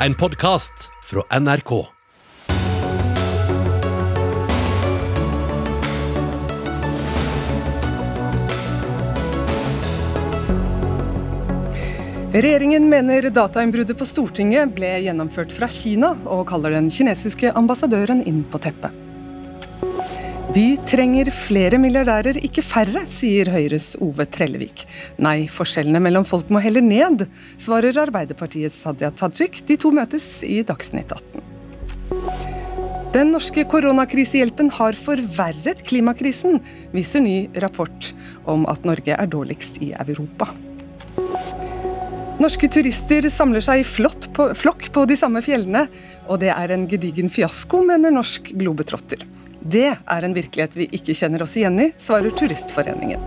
en podkast fra NRK. Regjeringen mener datainnbruddet på Stortinget ble gjennomført fra Kina, og kaller den kinesiske ambassadøren inn på teppet. Vi trenger flere milliardærer, ikke færre, sier Høyres Ove Trellevik. Nei, forskjellene mellom folk må heller ned, svarer Arbeiderpartiets Hadia Tajik. De to møtes i Dagsnytt 18. Den norske koronakrisehjelpen har forverret klimakrisen, viser ny rapport om at Norge er dårligst i Europa. Norske turister samler seg i flokk på de samme fjellene, og det er en gedigen fiasko, mener Norsk Globetrotter. Det er en virkelighet vi ikke kjenner oss igjen i, svarer Turistforeningen.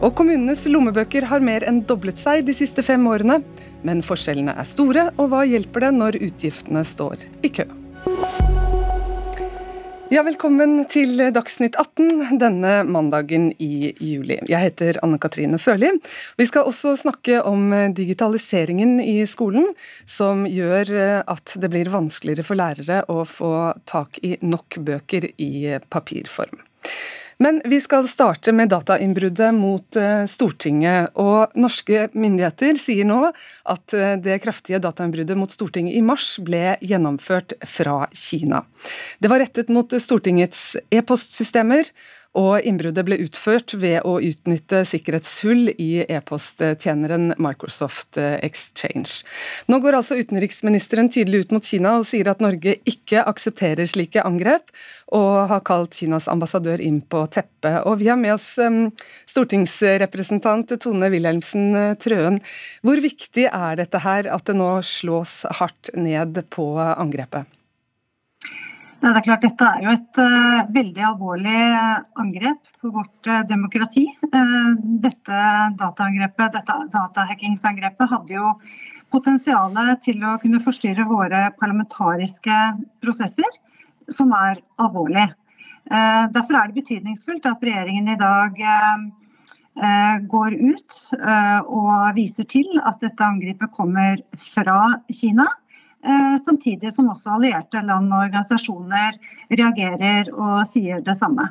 Og kommunenes lommebøker har mer enn doblet seg de siste fem årene, men forskjellene er store, og hva hjelper det når utgiftene står i kø? Ja, velkommen til Dagsnytt 18 denne mandagen i juli. Jeg heter Anne Katrine Førli. Vi skal også snakke om digitaliseringen i skolen, som gjør at det blir vanskeligere for lærere å få tak i nok bøker i papirform. Men vi skal starte med datainnbruddet mot eh, Stortinget. Og norske myndigheter sier nå at eh, det kraftige datainnbruddet mot Stortinget i mars ble gjennomført fra Kina. Det var rettet mot Stortingets e-postsystemer, og innbruddet ble utført ved å utnytte sikkerhetshull i e-posttjeneren Microsoft Exchange. Nå går altså utenriksministeren tydelig ut mot Kina og sier at Norge ikke aksepterer slike angrep, og har kalt Kinas ambassadør inn på teppet. Og vi har med oss stortingsrepresentant Tone Wilhelmsen Trøen. Hvor viktig er dette her, at det nå slås hardt ned på angrepet? Det er klart Dette er jo et uh, veldig alvorlig angrep på vårt uh, demokrati. Uh, dette dataangrepet, dette datahackingsangrepet hadde jo potensialet til å kunne forstyrre våre parlamentariske prosesser, som er alvorlig. Derfor er det betydningsfullt at regjeringen i dag går ut og viser til at dette angrepet kommer fra Kina. Eh, samtidig som også allierte land og organisasjoner reagerer og sier det samme.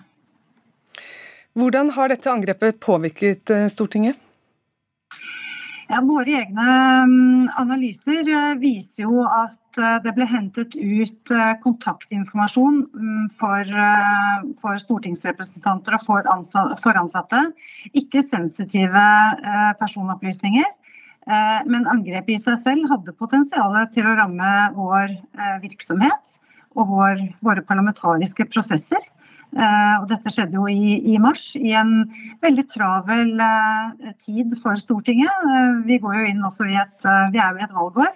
Hvordan har dette angrepet påvirket eh, Stortinget? Ja, våre egne mm, analyser eh, viser jo at det ble hentet ut kontaktinformasjon mm, for, for stortingsrepresentanter og for ansatte. Ikke sensitive personopplysninger. Eh, men angrepet i seg selv hadde potensial til å ramme vår eh, virksomhet og vår, våre parlamentariske prosesser. Eh, og dette skjedde jo i, i, mars, i en veldig travel tid for Stortinget. Vi, går jo inn også i et, vi er jo i et valgår.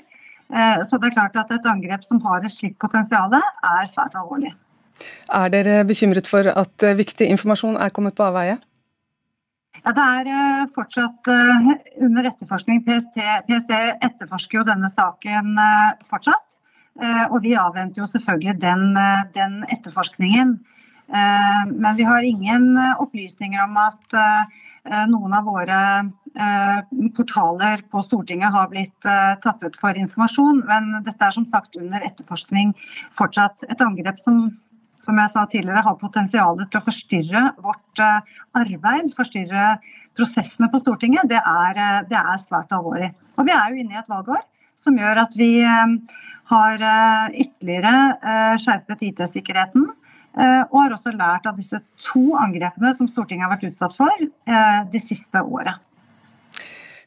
Så det er klart at et angrep som har et slikt potensial, er svært alvorlig. Er dere bekymret for at viktig informasjon er kommet på avveie? Ja, Det er eh, fortsatt eh, under etterforskning. PST, PST etterforsker jo denne saken eh, fortsatt. Og vi avventer jo selvfølgelig den, den etterforskningen. Men vi har ingen opplysninger om at noen av våre portaler på Stortinget har blitt tappet for informasjon. Men dette er som sagt under etterforskning fortsatt. Et angrep som som jeg sa tidligere, har potensial til å forstyrre vårt eh, arbeid, forstyrre prosessene på Stortinget, det er, eh, det er svært alvorlig. Og vi er jo inne i et valgår som gjør at vi eh, har ytterligere skjerpet IT-sikkerheten. Og har også lært av disse to angrepene som Stortinget har vært utsatt for det siste året.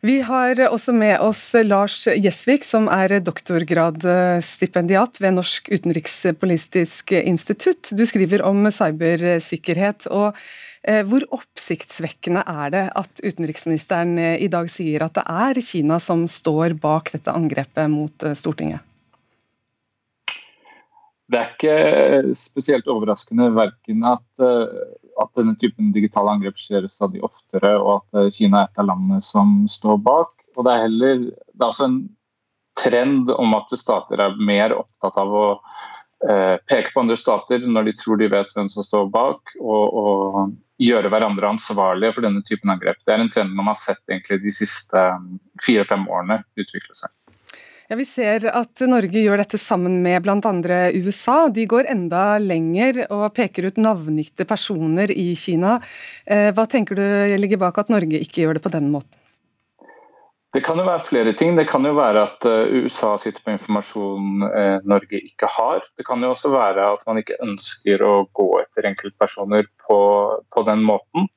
Vi har også med oss Lars Gjesvik, som er doktorgradsstipendiat ved Norsk utenrikspolitisk institutt. Du skriver om cybersikkerhet. og eh, Hvor oppsiktsvekkende er det at utenriksministeren eh, i dag sier at det er Kina som står bak dette angrepet mot eh, Stortinget? Det er ikke spesielt overraskende verken at at denne typen digitale angrep skjer stadig oftere, og at eh, Kina er et av landene som står bak. Og det er heller det er også en trend om at stater er mer opptatt av å eh, peke på andre stater når de tror de vet hvem som står bak, og, og gjøre hverandre ansvarlige for denne typen angrep. Det er en trend man har sett de siste mm, fire-fem årene utvikle seg. Ja, Vi ser at Norge gjør dette sammen med bl.a. USA. De går enda lenger og peker ut navngitte personer i Kina. Eh, hva tenker du ligger bak at Norge ikke gjør det på den måten? Det kan jo være flere ting. Det kan jo være at eh, USA sitter på informasjon eh, Norge ikke har. Det kan jo også være at man ikke ønsker å gå etter enkeltpersoner på, på den måten.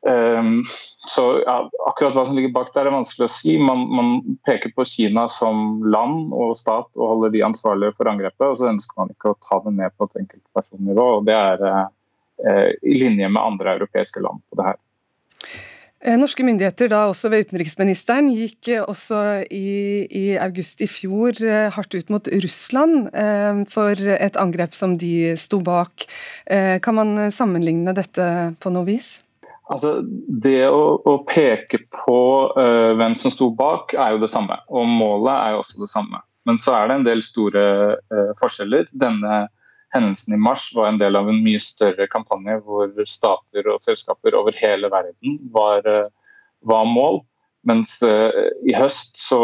Um, så ja, Akkurat hva som ligger bak der er vanskelig å si. Man, man, peker på Kina som land og stat og holder de ansvarlige for angrepet. og Så ønsker man ikke å ta det ned på et enkeltpersonnivå. og Det er eh, i linje med andre europeiske land på det her. Eh, norske myndigheter, da også ved utenriksministeren, gikk eh, også i, i august i fjor eh, hardt ut mot Russland for et angrep som de sto bak. Kan man sammenligne dette på noe vis? Altså, det å, å peke på uh, hvem som sto bak, er jo det samme. Og målet er jo også det samme. Men så er det en del store uh, forskjeller. Denne hendelsen i mars var en del av en mye større kampanje hvor stater og selskaper over hele verden var, uh, var mål. Mens i høst så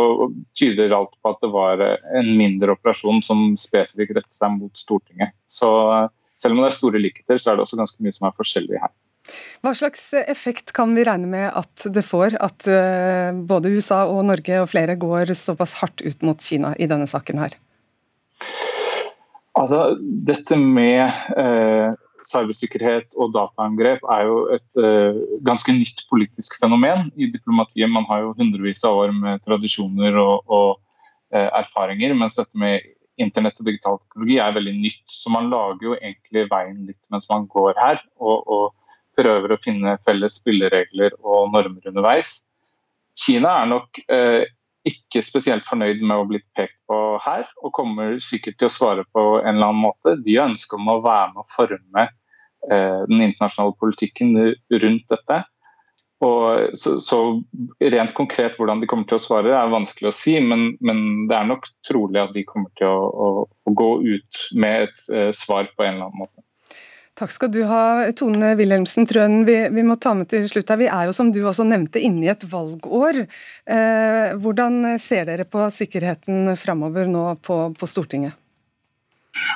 tyder alt på at det var en mindre operasjon som spesifikt rettet seg mot Stortinget. Så selv om det er store likheter, så er det også ganske mye som er forskjellig her. Hva slags effekt kan vi regne med at det får, at eh, både USA og Norge og flere går såpass hardt ut mot Kina i denne saken her? Altså, dette med eh, cybersikkerhet og dataangrep er jo et eh, ganske nytt politisk fenomen i diplomatiet. Man har jo hundrevis av år med tradisjoner og, og eh, erfaringer, mens dette med internett og digital teknologi er veldig nytt. Så man lager jo egentlig veien litt mens man går her. og, og prøver å finne felles spilleregler og normer underveis. Kina er nok eh, ikke spesielt fornøyd med å bli pekt på her, og kommer sikkert til å svare på en eller annen måte. De har ønske om å være med å forme eh, den internasjonale politikken rundt dette. Og så, så, Rent konkret hvordan de kommer til å svare er vanskelig å si, men, men det er nok trolig at de kommer til å, å, å gå ut med et eh, svar på en eller annen måte. Takk skal du ha, Tone Wilhelmsen Trøen. Vi, vi, må ta med til slutt her. Vi er jo, som du også nevnte, inne i et valgår. Eh, hvordan ser dere på sikkerheten framover nå på, på Stortinget?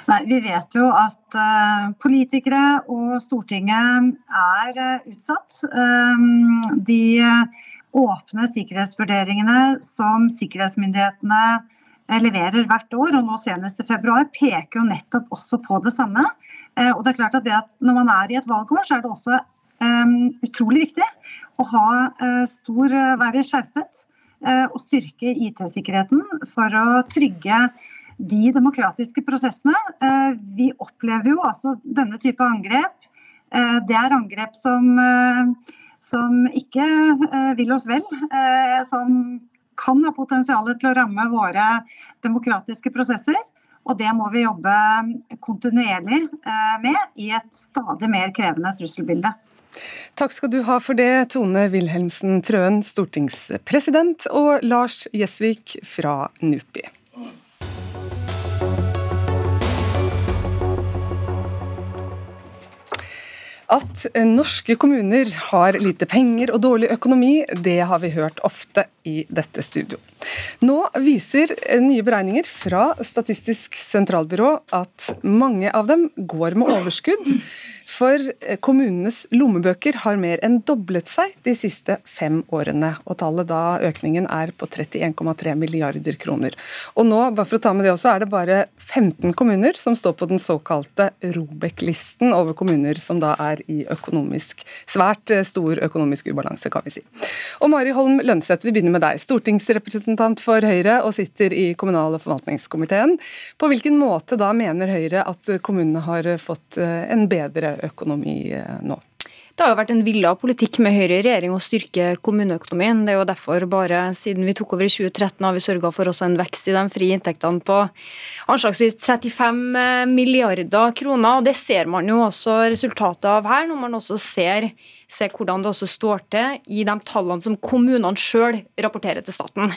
Nei, Vi vet jo at uh, politikere og Stortinget er uh, utsatt. Um, de åpne sikkerhetsvurderingene som sikkerhetsmyndighetene leverer hvert år, og nå senest i februar, peker jo nettopp også på det samme. Eh, og det er klart at, at Når man er i et valgår, så er det også um, utrolig viktig å ha uh, stor, være skjerpet uh, og styrke IT-sikkerheten for å trygge de demokratiske prosessene. Uh, vi opplever jo altså denne type angrep. det er angrep som, som ikke vil oss vel. som kan ha potensial til å ramme våre demokratiske prosesser. Og det må vi jobbe kontinuerlig eh, med i et stadig mer krevende trusselbilde. Takk skal du ha for det, Tone Wilhelmsen Trøen, stortingspresident, og Lars Gjesvik fra NUPI. At norske kommuner har lite penger og dårlig økonomi, det har vi hørt ofte i dette studio. Nå viser nye beregninger fra Statistisk sentralbyrå at mange av dem går med overskudd. For kommunenes lommebøker har mer enn doblet seg de siste fem årene. Og tallet da, økningen er på 31,3 milliarder kroner. Og nå, bare for å ta med det også, er det bare 15 kommuner som står på den såkalte Robek-listen over kommuner som da er i økonomisk, svært stor økonomisk ubalanse, kan vi si. Og Mari Holm Lønseth, vi begynner med deg. Stortingsrepresentant for Høyre og sitter i kommunal- og forvaltningskomiteen. På hvilken måte da mener Høyre at kommunene har fått en bedre økonomi? eh, nå? Det har jo vært en villa politikk med Høyre i regjering å styrke kommuneøkonomien. Det er jo derfor bare siden vi tok over i 2013 har vi sørga for også en vekst i de frie inntektene på anslagsvis 35 eh, milliarder kroner. og Det ser man jo også resultatet av her, når man også ser ser hvordan det også står til i de tallene som kommunene sjøl rapporterer til staten.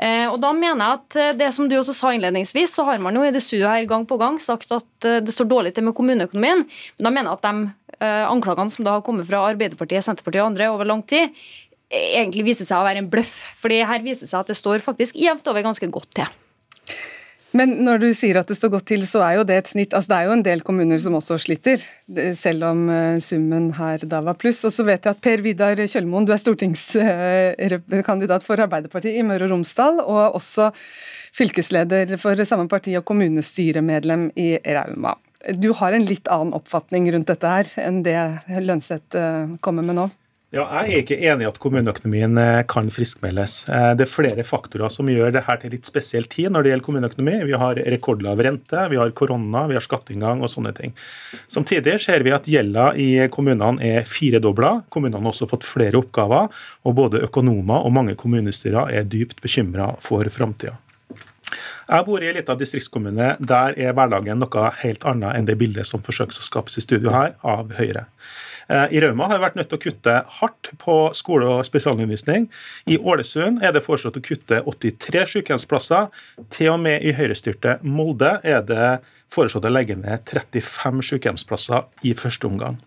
Eh, og da mener jeg at eh, det som du også sa innledningsvis, så har man jo i det studioet her gang på gang sagt at det står dårlig til med kommuneøkonomien. Men da mener jeg at de anklagene som da har kommet fra Arbeiderpartiet, Senterpartiet og andre over lang tid, egentlig viser seg å være en bløff. fordi her viser det seg at det står faktisk jevnt over ganske godt til. Men når du sier at det står godt til, så er jo det et snitt. Altså det er jo en del kommuner som også sliter, selv om eh, summen her da var pluss. Og så vet jeg at Per Vidar Kjølmoen, du er stortingskandidat for Arbeiderpartiet i Møre og Romsdal, og også fylkesleder for samme parti og kommunestyremedlem i Rauma. Du har en litt annen oppfatning rundt dette her enn det Lønseth eh, kommer med nå? Ja, jeg er ikke enig i at kommuneøkonomien eh, kan friskmeldes. Eh, det er flere faktorer som gjør det her til litt spesiell tid når det gjelder kommuneøkonomi. Vi har rekordlav rente, vi har korona, vi har skatteinngang og sånne ting. Samtidig ser vi at gjelda i kommunene er firedobla. Kommunene har også fått flere oppgaver, og både økonomer og mange kommunestyrer er dypt bekymra for framtida. Jeg bor i en liten distriktskommune. Der er hverdagen noe helt annet enn det bildet som forsøkes å skapes i studio her av Høyre. Eh, I Rauma har vi vært nødt til å kutte hardt på skole og spesialundervisning. I Ålesund er det foreslått å kutte 83 sykehjemsplasser. Til og med i høyrestyrte Molde er det foreslått å legge ned 35 sykehjemsplasser i første omgang.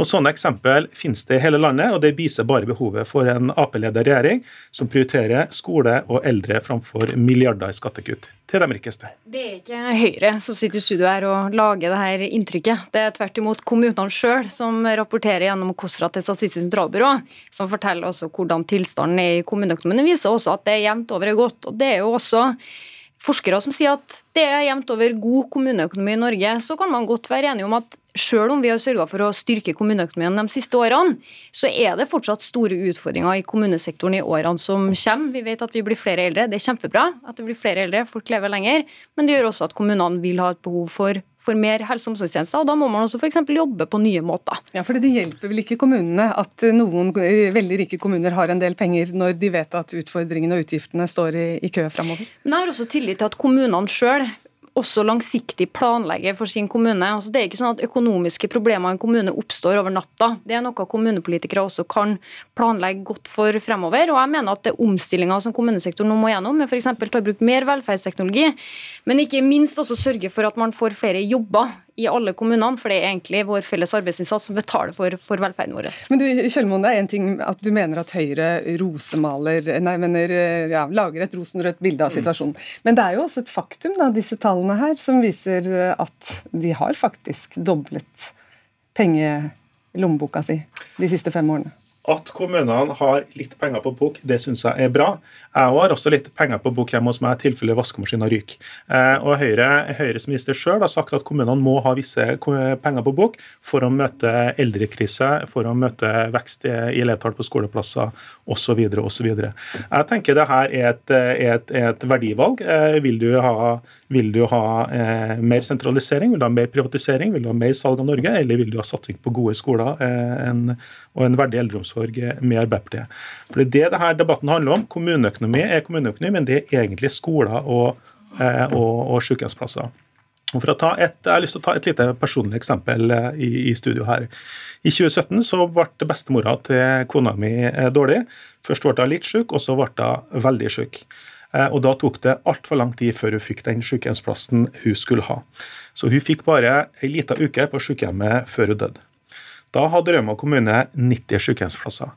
Og Sånne eksempel finnes det i hele landet, og det viser bare behovet for en Ap-ledet regjering som prioriterer skole og eldre framfor milliarder i skattekutt til de rikeste. Det er ikke Høyre som sitter i studio her og lager det her inntrykket. Det er tvert imot kommunene sjøl som rapporterer gjennom KOSRA til Statistisk sentralbyrå, som forteller også hvordan tilstanden er i kommuneøkonomien. Det viser også at det er jevnt over godt. og det er jo også forskere som sier at det er jevnt over god kommuneøkonomi i Norge, så kan man godt være enige om at selv om vi har sørga for å styrke kommuneøkonomien de siste årene, så er det fortsatt store utfordringer i kommunesektoren i årene som kommer. Vi vet at vi blir flere eldre. Det er kjempebra at det blir flere eldre, folk lever lenger. Men det gjør også at kommunene vil ha et behov for for mer helse- og omsorgstjenester. og Da må man også f.eks. jobbe på nye måter. Ja, for Det hjelper vel ikke kommunene at noen veldig rike kommuner har en del penger, når de vet at utfordringene og utgiftene står i, i kø framover? Men jeg har også tillit til at kommunene sjøl også langsiktig planlegge for sin kommune. Altså, det er ikke sånn at Økonomiske problemer i en kommune oppstår over natta. Det er noe kommunepolitikere også kan planlegge godt for fremover. og jeg mener at det er omstillinger som kommunesektoren nå må gjennom, med f.eks. ta i bruk mer velferdsteknologi, men ikke minst også sørge for at man får flere jobber i alle kommunene, for det er egentlig vår felles arbeidsinnsats som betaler for, for velferden vår. Men du, Kjølmoen, det er en ting at du mener at Høyre rosemaler, nei, mener, ja, lager et rosenrødt bilde av mm. situasjonen. Mm. Men det er jo også et faktum, da, disse tallene her, som viser at de har faktisk doblet pengelommeboka si de siste fem årene. At kommunene har litt penger på bok, det syns jeg er bra. Jeg har også litt penger på bok hjemme hos meg i tilfelle vaskemaskinen ryker. Eh, og Høyre, Høyres minister sjøl har sagt at kommunene må ha visse penger på bok for å møte eldrekrise, for å møte vekst i elevtall på skoleplasser osv. osv. Jeg tenker det her er et, et, et verdivalg. Eh, vil du ha, vil du ha eh, mer sentralisering, vil du ha mer privatisering, vil du ha mer salg av Norge, eller vil du ha satsing på gode skoler en, og en verdig eldreomsorg med Arbeiderpartiet? For Det er det denne debatten handler om. Kommuneøkonomi kommuneøkonomi er kommuneøkonomi, men det er egentlig skoler og, eh, og, og sykehjemsplasser. Og for å ta et, jeg har lyst til å ta et lite personlig eksempel eh, i, i studio her. I 2017 så ble bestemora til kona mi eh, dårlig. Først ble hun litt syk, og så ble hun veldig syk. Og Da tok det altfor lang tid før hun fikk den sykehjemsplassen hun skulle ha. Så hun fikk bare ei lita uke på sykehjemmet før hun døde. Da hadde Rauma kommune 90 sykehjemsplasser.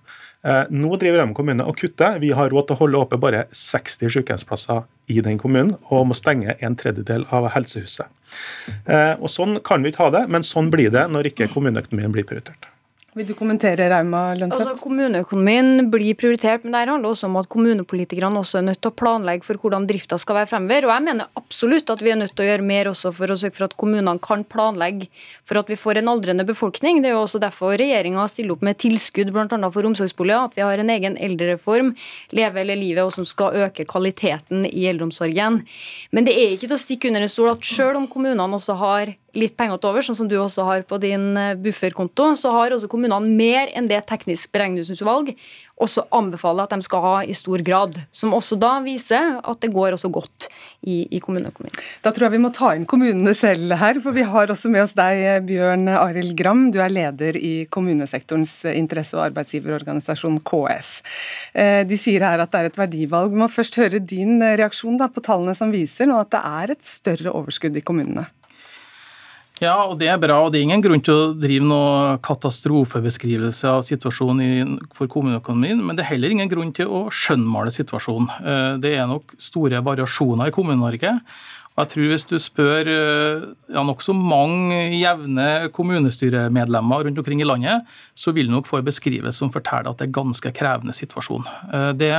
Eh, nå driver Rømme kommune og kutter. Vi har råd til å holde oppe bare 60 sykehjemsplasser i den kommunen, og må stenge en tredjedel av helsehuset. Eh, og Sånn kan vi ikke ha det, men sånn blir det når ikke kommuneøkonomien blir prioritert. Vil du kommentere Rauma Lønseth? Altså, kommuneøkonomien blir prioritert, men det handler også om at kommunepolitikerne også er nødt til å planlegge for hvordan drifta skal være fremover. Og jeg mener absolutt at vi er nødt til å gjøre mer også for å sørge for at kommunene kan planlegge for at vi får en aldrende befolkning. Det er jo også derfor regjeringa stiller opp med tilskudd bl.a. for omsorgsboliger. At vi har en egen eldrereform, Leve hele livet, og som skal øke kvaliteten i eldreomsorgen. Men det er ikke til å stikke under en stol at selv om kommunene også har litt penger til over, sånn som du også har på din eh, bufferkonto, så har også kommunene mer enn det teknisk beregningsutvalg også anbefaler at de skal ha i stor grad. Som også da viser at det går også godt i, i kommuneøkonomien. Da tror jeg vi må ta inn kommunene selv her, for vi har også med oss deg, Bjørn Arild Gram. Du er leder i kommunesektorens interesse- og arbeidsgiverorganisasjon KS. Eh, de sier her at det er et verdivalg. Vi må først høre din reaksjon da, på tallene som viser nå at det er et større overskudd i kommunene. Ja, og det er bra. og Det er ingen grunn til å drive noe katastrofebeskrivelse av situasjonen for kommuneøkonomien, men det er heller ingen grunn til å skjønnmale situasjonen. Eh, det er nok store variasjoner i Kommune-Norge. Og jeg tror Hvis du spør eh, ja, nokså mange jevne kommunestyremedlemmer rundt omkring i landet, så vil du nok få en beskrivelse som forteller at det er ganske krevende situasjon. Eh, det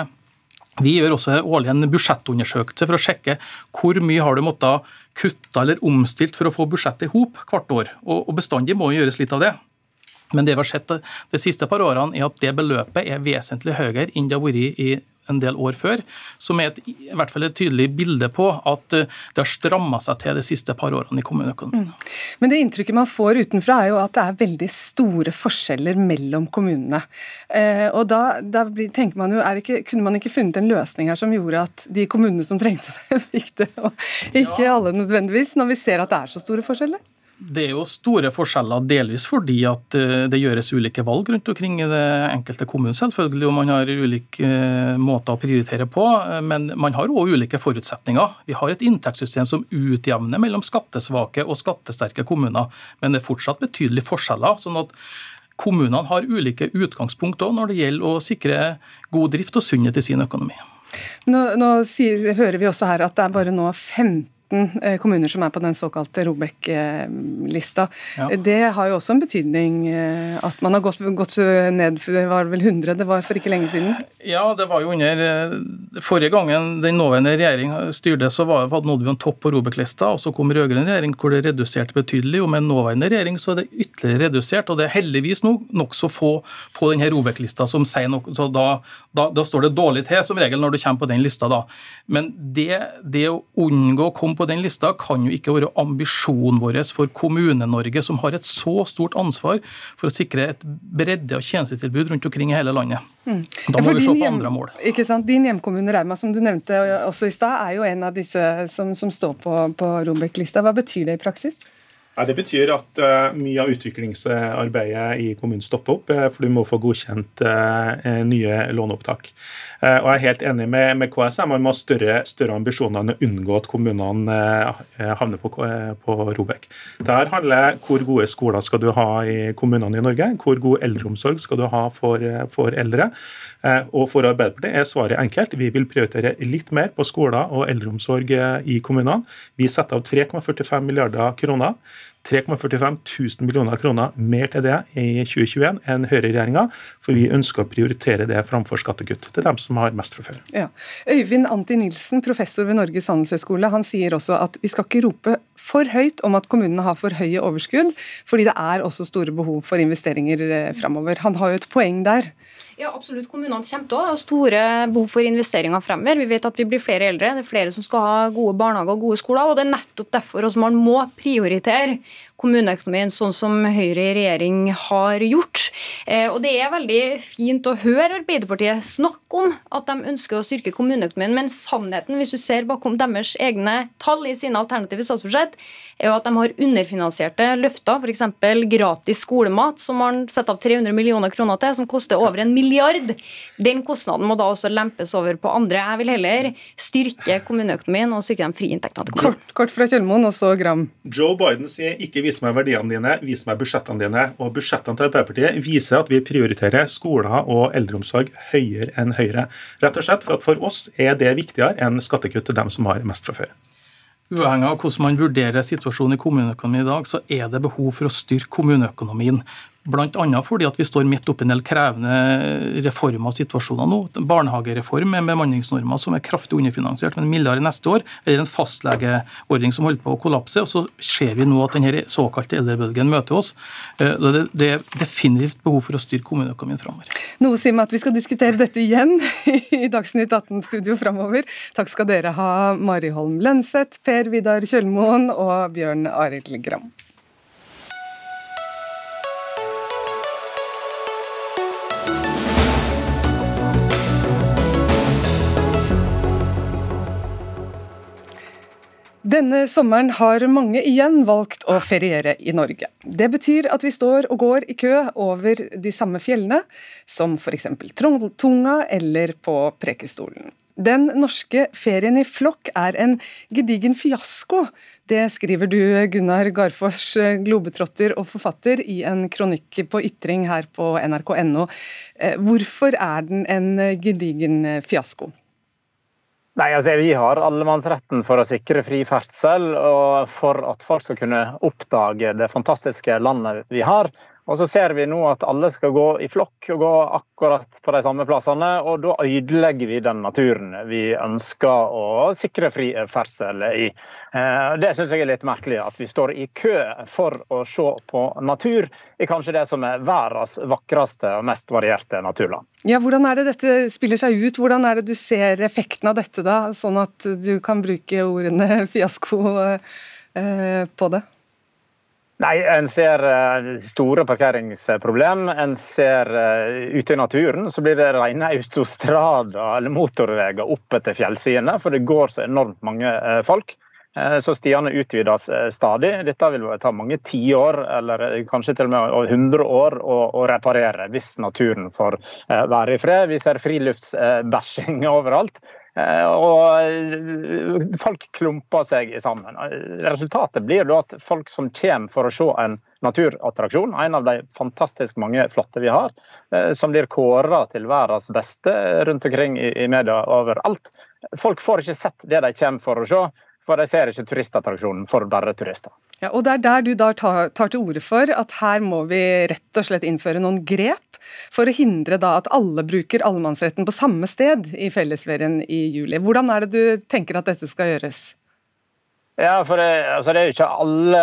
vi gjør også årlig en budsjettundersøkelse for å sjekke hvor mye har du måttet kutte eller omstilt for å få budsjettet i hop hvert år. Og bestandig må gjøres litt av det. Men det vi har sett de siste par årene, er at det beløpet er vesentlig høyere enn det har vært i en del år før, som er et, i hvert fall et tydelig bilde på at eh, det har stramma seg til de siste par årene i kommuneøkonomien. Mm. Men det inntrykket man får utenfra er jo at det er veldig store forskjeller mellom kommunene. Eh, og da, da tenker man jo, ikke, Kunne man ikke funnet en løsning her som gjorde at de kommunene som trengte det, fikk det, og ikke ja. alle nødvendigvis, når vi ser at det er så store forskjeller? Det er jo store forskjeller, delvis fordi at eh, det gjøres ulike valg rundt omkring i det enkelte kommune, selvfølgelig, og man har ulike eh, måter å prioritere på. Eh, men man har òg ulike forutsetninger. Vi har et inntektssystem som utjevner mellom skattesvake og skattesterke kommuner, men det er fortsatt betydelige forskjeller. sånn at Kommunene har ulike utgangspunkt når det gjelder å sikre god drift og sunnhet i sin økonomi. Nå, nå sier, hører vi også her at det er bare nå 15 13 eh, kommuner som er på den såkalte Robek-lista. Ja. Det har jo også en betydning eh, at man har gått, gått ned det var vel 100 det var for ikke lenge siden? Ja, det var jo under eh, Forrige gangen den nåværende regjering styrte, så var, nådde vi en topp på Robek-lista, og så kom rød-grønn regjering hvor det reduserte betydelig. og Med nåværende regjering så er det ytterligere redusert. og Det er heldigvis nok nokså få på denne Robek-lista som sier noe. så da, da, da, står det dårlig til som regel når du kommer på den lista. da. Men det, det å unngå å komme på den lista kan jo ikke være ambisjonen vår for Kommune-Norge, som har et så stort ansvar for å sikre et bredde av tjenestetilbud rundt omkring i hele landet. Mm. Da må ja, vi se på andre mål. Ikke sant? Din hjemkommune Rauma, som du nevnte også i stad, er jo en av disse som, som står på, på Robek-lista. Hva betyr det i praksis? Ja, det betyr at uh, mye av utviklingsarbeidet i kommunen stopper opp, uh, for du må få godkjent uh, nye låneopptak. Eh, og jeg er helt enig med, med KS. Man må ha større, større, ambisjoner enn å unngå at kommunene eh, havner på, eh, på Robek. Der handler hvor gode skoler skal du ha i kommunene i Norge, hvor god eldreomsorg skal du ha for, for eldre. Og for Arbeiderpartiet er svaret enkelt. Vi vil prioritere litt mer på skoler og eldreomsorg i kommunene. Vi setter av 3,45 milliarder kroner 3,45 000 millioner kroner mer til det i 2021 enn høyreregjeringa, for vi ønsker å prioritere det framfor skattekutt til dem som har mest fra før. Ja. Øyvind Anti Nilsen, professor ved Norges handelshøyskole, han sier også at vi skal ikke rope for høyt om at kommunene har for høye overskudd, fordi det er også store behov for investeringer eh, framover. Han har jo et poeng der. Ja, absolutt. Kommunene kommer til å ha store behov for investeringer fremover. Vi vet at vi blir flere eldre, det er flere som skal ha gode barnehager og gode skoler. og Det er nettopp derfor man må prioritere kommuneøkonomien sånn som Høyre i regjering har gjort. Eh, og Det er veldig fint å høre Arbeiderpartiet snakke om at de ønsker å styrke kommuneøkonomien, men sannheten, hvis du ser bakom deres egne tall i sine alternative statsbudsjett, er jo at de har underfinansierte løfter, f.eks. gratis skolemat, som man setter av 300 millioner kroner til, som koster over en milliard. Den kostnaden må da også lempes over på andre. Jeg vil heller styrke kommuneøkonomien og styrke de frie inntektene til kommunen. Kort, kort fra Kjellmoen, også Gram. Joe Biden sier ikke vis meg verdiene dine, vis meg budsjettene dine. Og budsjettene til Arbeiderpartiet viser at vi prioriterer skoler og eldreomsorg høyere enn Høyre. Rett og slett for at for oss er det viktigere enn skattekutt til dem som har mest fra før. Uavhengig av hvordan man vurderer situasjonen i kommuneøkonomien i dag, så er det behov for å styrke kommuneøkonomien. Bl.a. fordi at vi står midt oppi en del krevende reformer og situasjoner nå. Barnehagereform med bemanningsnormer som er kraftig underfinansiert med en milliard neste år, eller en fastlegeordning som holder på å kollapse. og Så ser vi nå at denne såkalte eldrebølgen møter oss. Eh, det er definitivt behov for å styrke kommuneøkonomien framover. Noe sier meg at vi skal diskutere dette igjen i Dagsnytt 18-studio framover. Takk skal dere ha, Mari Holm Lønseth, Per Vidar Kjølmoen og Bjørn Arild Gram. Denne sommeren har mange igjen valgt å feriere i Norge. Det betyr at vi står og går i kø over de samme fjellene, som f.eks. Trolltunga eller på Prekestolen. Den norske ferien i flokk er en gedigen fiasko. Det skriver du, Gunnar Garfors, globetrotter og forfatter, i en kronikk på Ytring her på nrk.no. Eh, hvorfor er den en gedigen fiasko? Nei, altså Vi har allemannsretten for å sikre fri ferdsel, og for at folk skal kunne oppdage det fantastiske landet vi har. Og så ser vi nå at alle skal gå i flokk og gå akkurat på de samme plassene. Og da ødelegger vi den naturen vi ønsker å sikre fri ferdsel i. Eh, det syns jeg er litt merkelig, at vi står i kø for å se på natur i kanskje det som er verdens vakreste og mest varierte naturland. Ja, Hvordan er det dette spiller seg ut? Hvordan er det du ser effekten av dette, da? Sånn at du kan bruke ordene fiasko eh, på det? Nei, En ser eh, store parkeringsproblem. En ser uh, ute i naturen så blir det rene autostrader eller motorveier opp etter fjellsidene, for det går så enormt mange uh, folk. Så stiene utvides stadig. Dette vil ta mange tiår, eller kanskje til og med 100 år, å reparere hvis naturen får være i fred. Vi ser friluftsbæsjing overalt. Eh, og eh, folk klumper seg sammen. Resultatet blir da at folk som kommer for å se en naturattraksjon, en av de fantastisk mange flotte vi har, eh, som blir kåra til verdens beste rundt omkring i media overalt. Folk får ikke sett det de kommer for å se, for de ser ikke turistattraksjonen for bare turister. Ja, og Det er der du da tar, tar, til orde for at her må vi rett og slett innføre noen grep for å hindre da at alle bruker allemannsretten på samme sted i fellesferien i juli. Hvordan er det du tenker at dette skal gjøres? Ja, for det, altså det, er jo ikke alle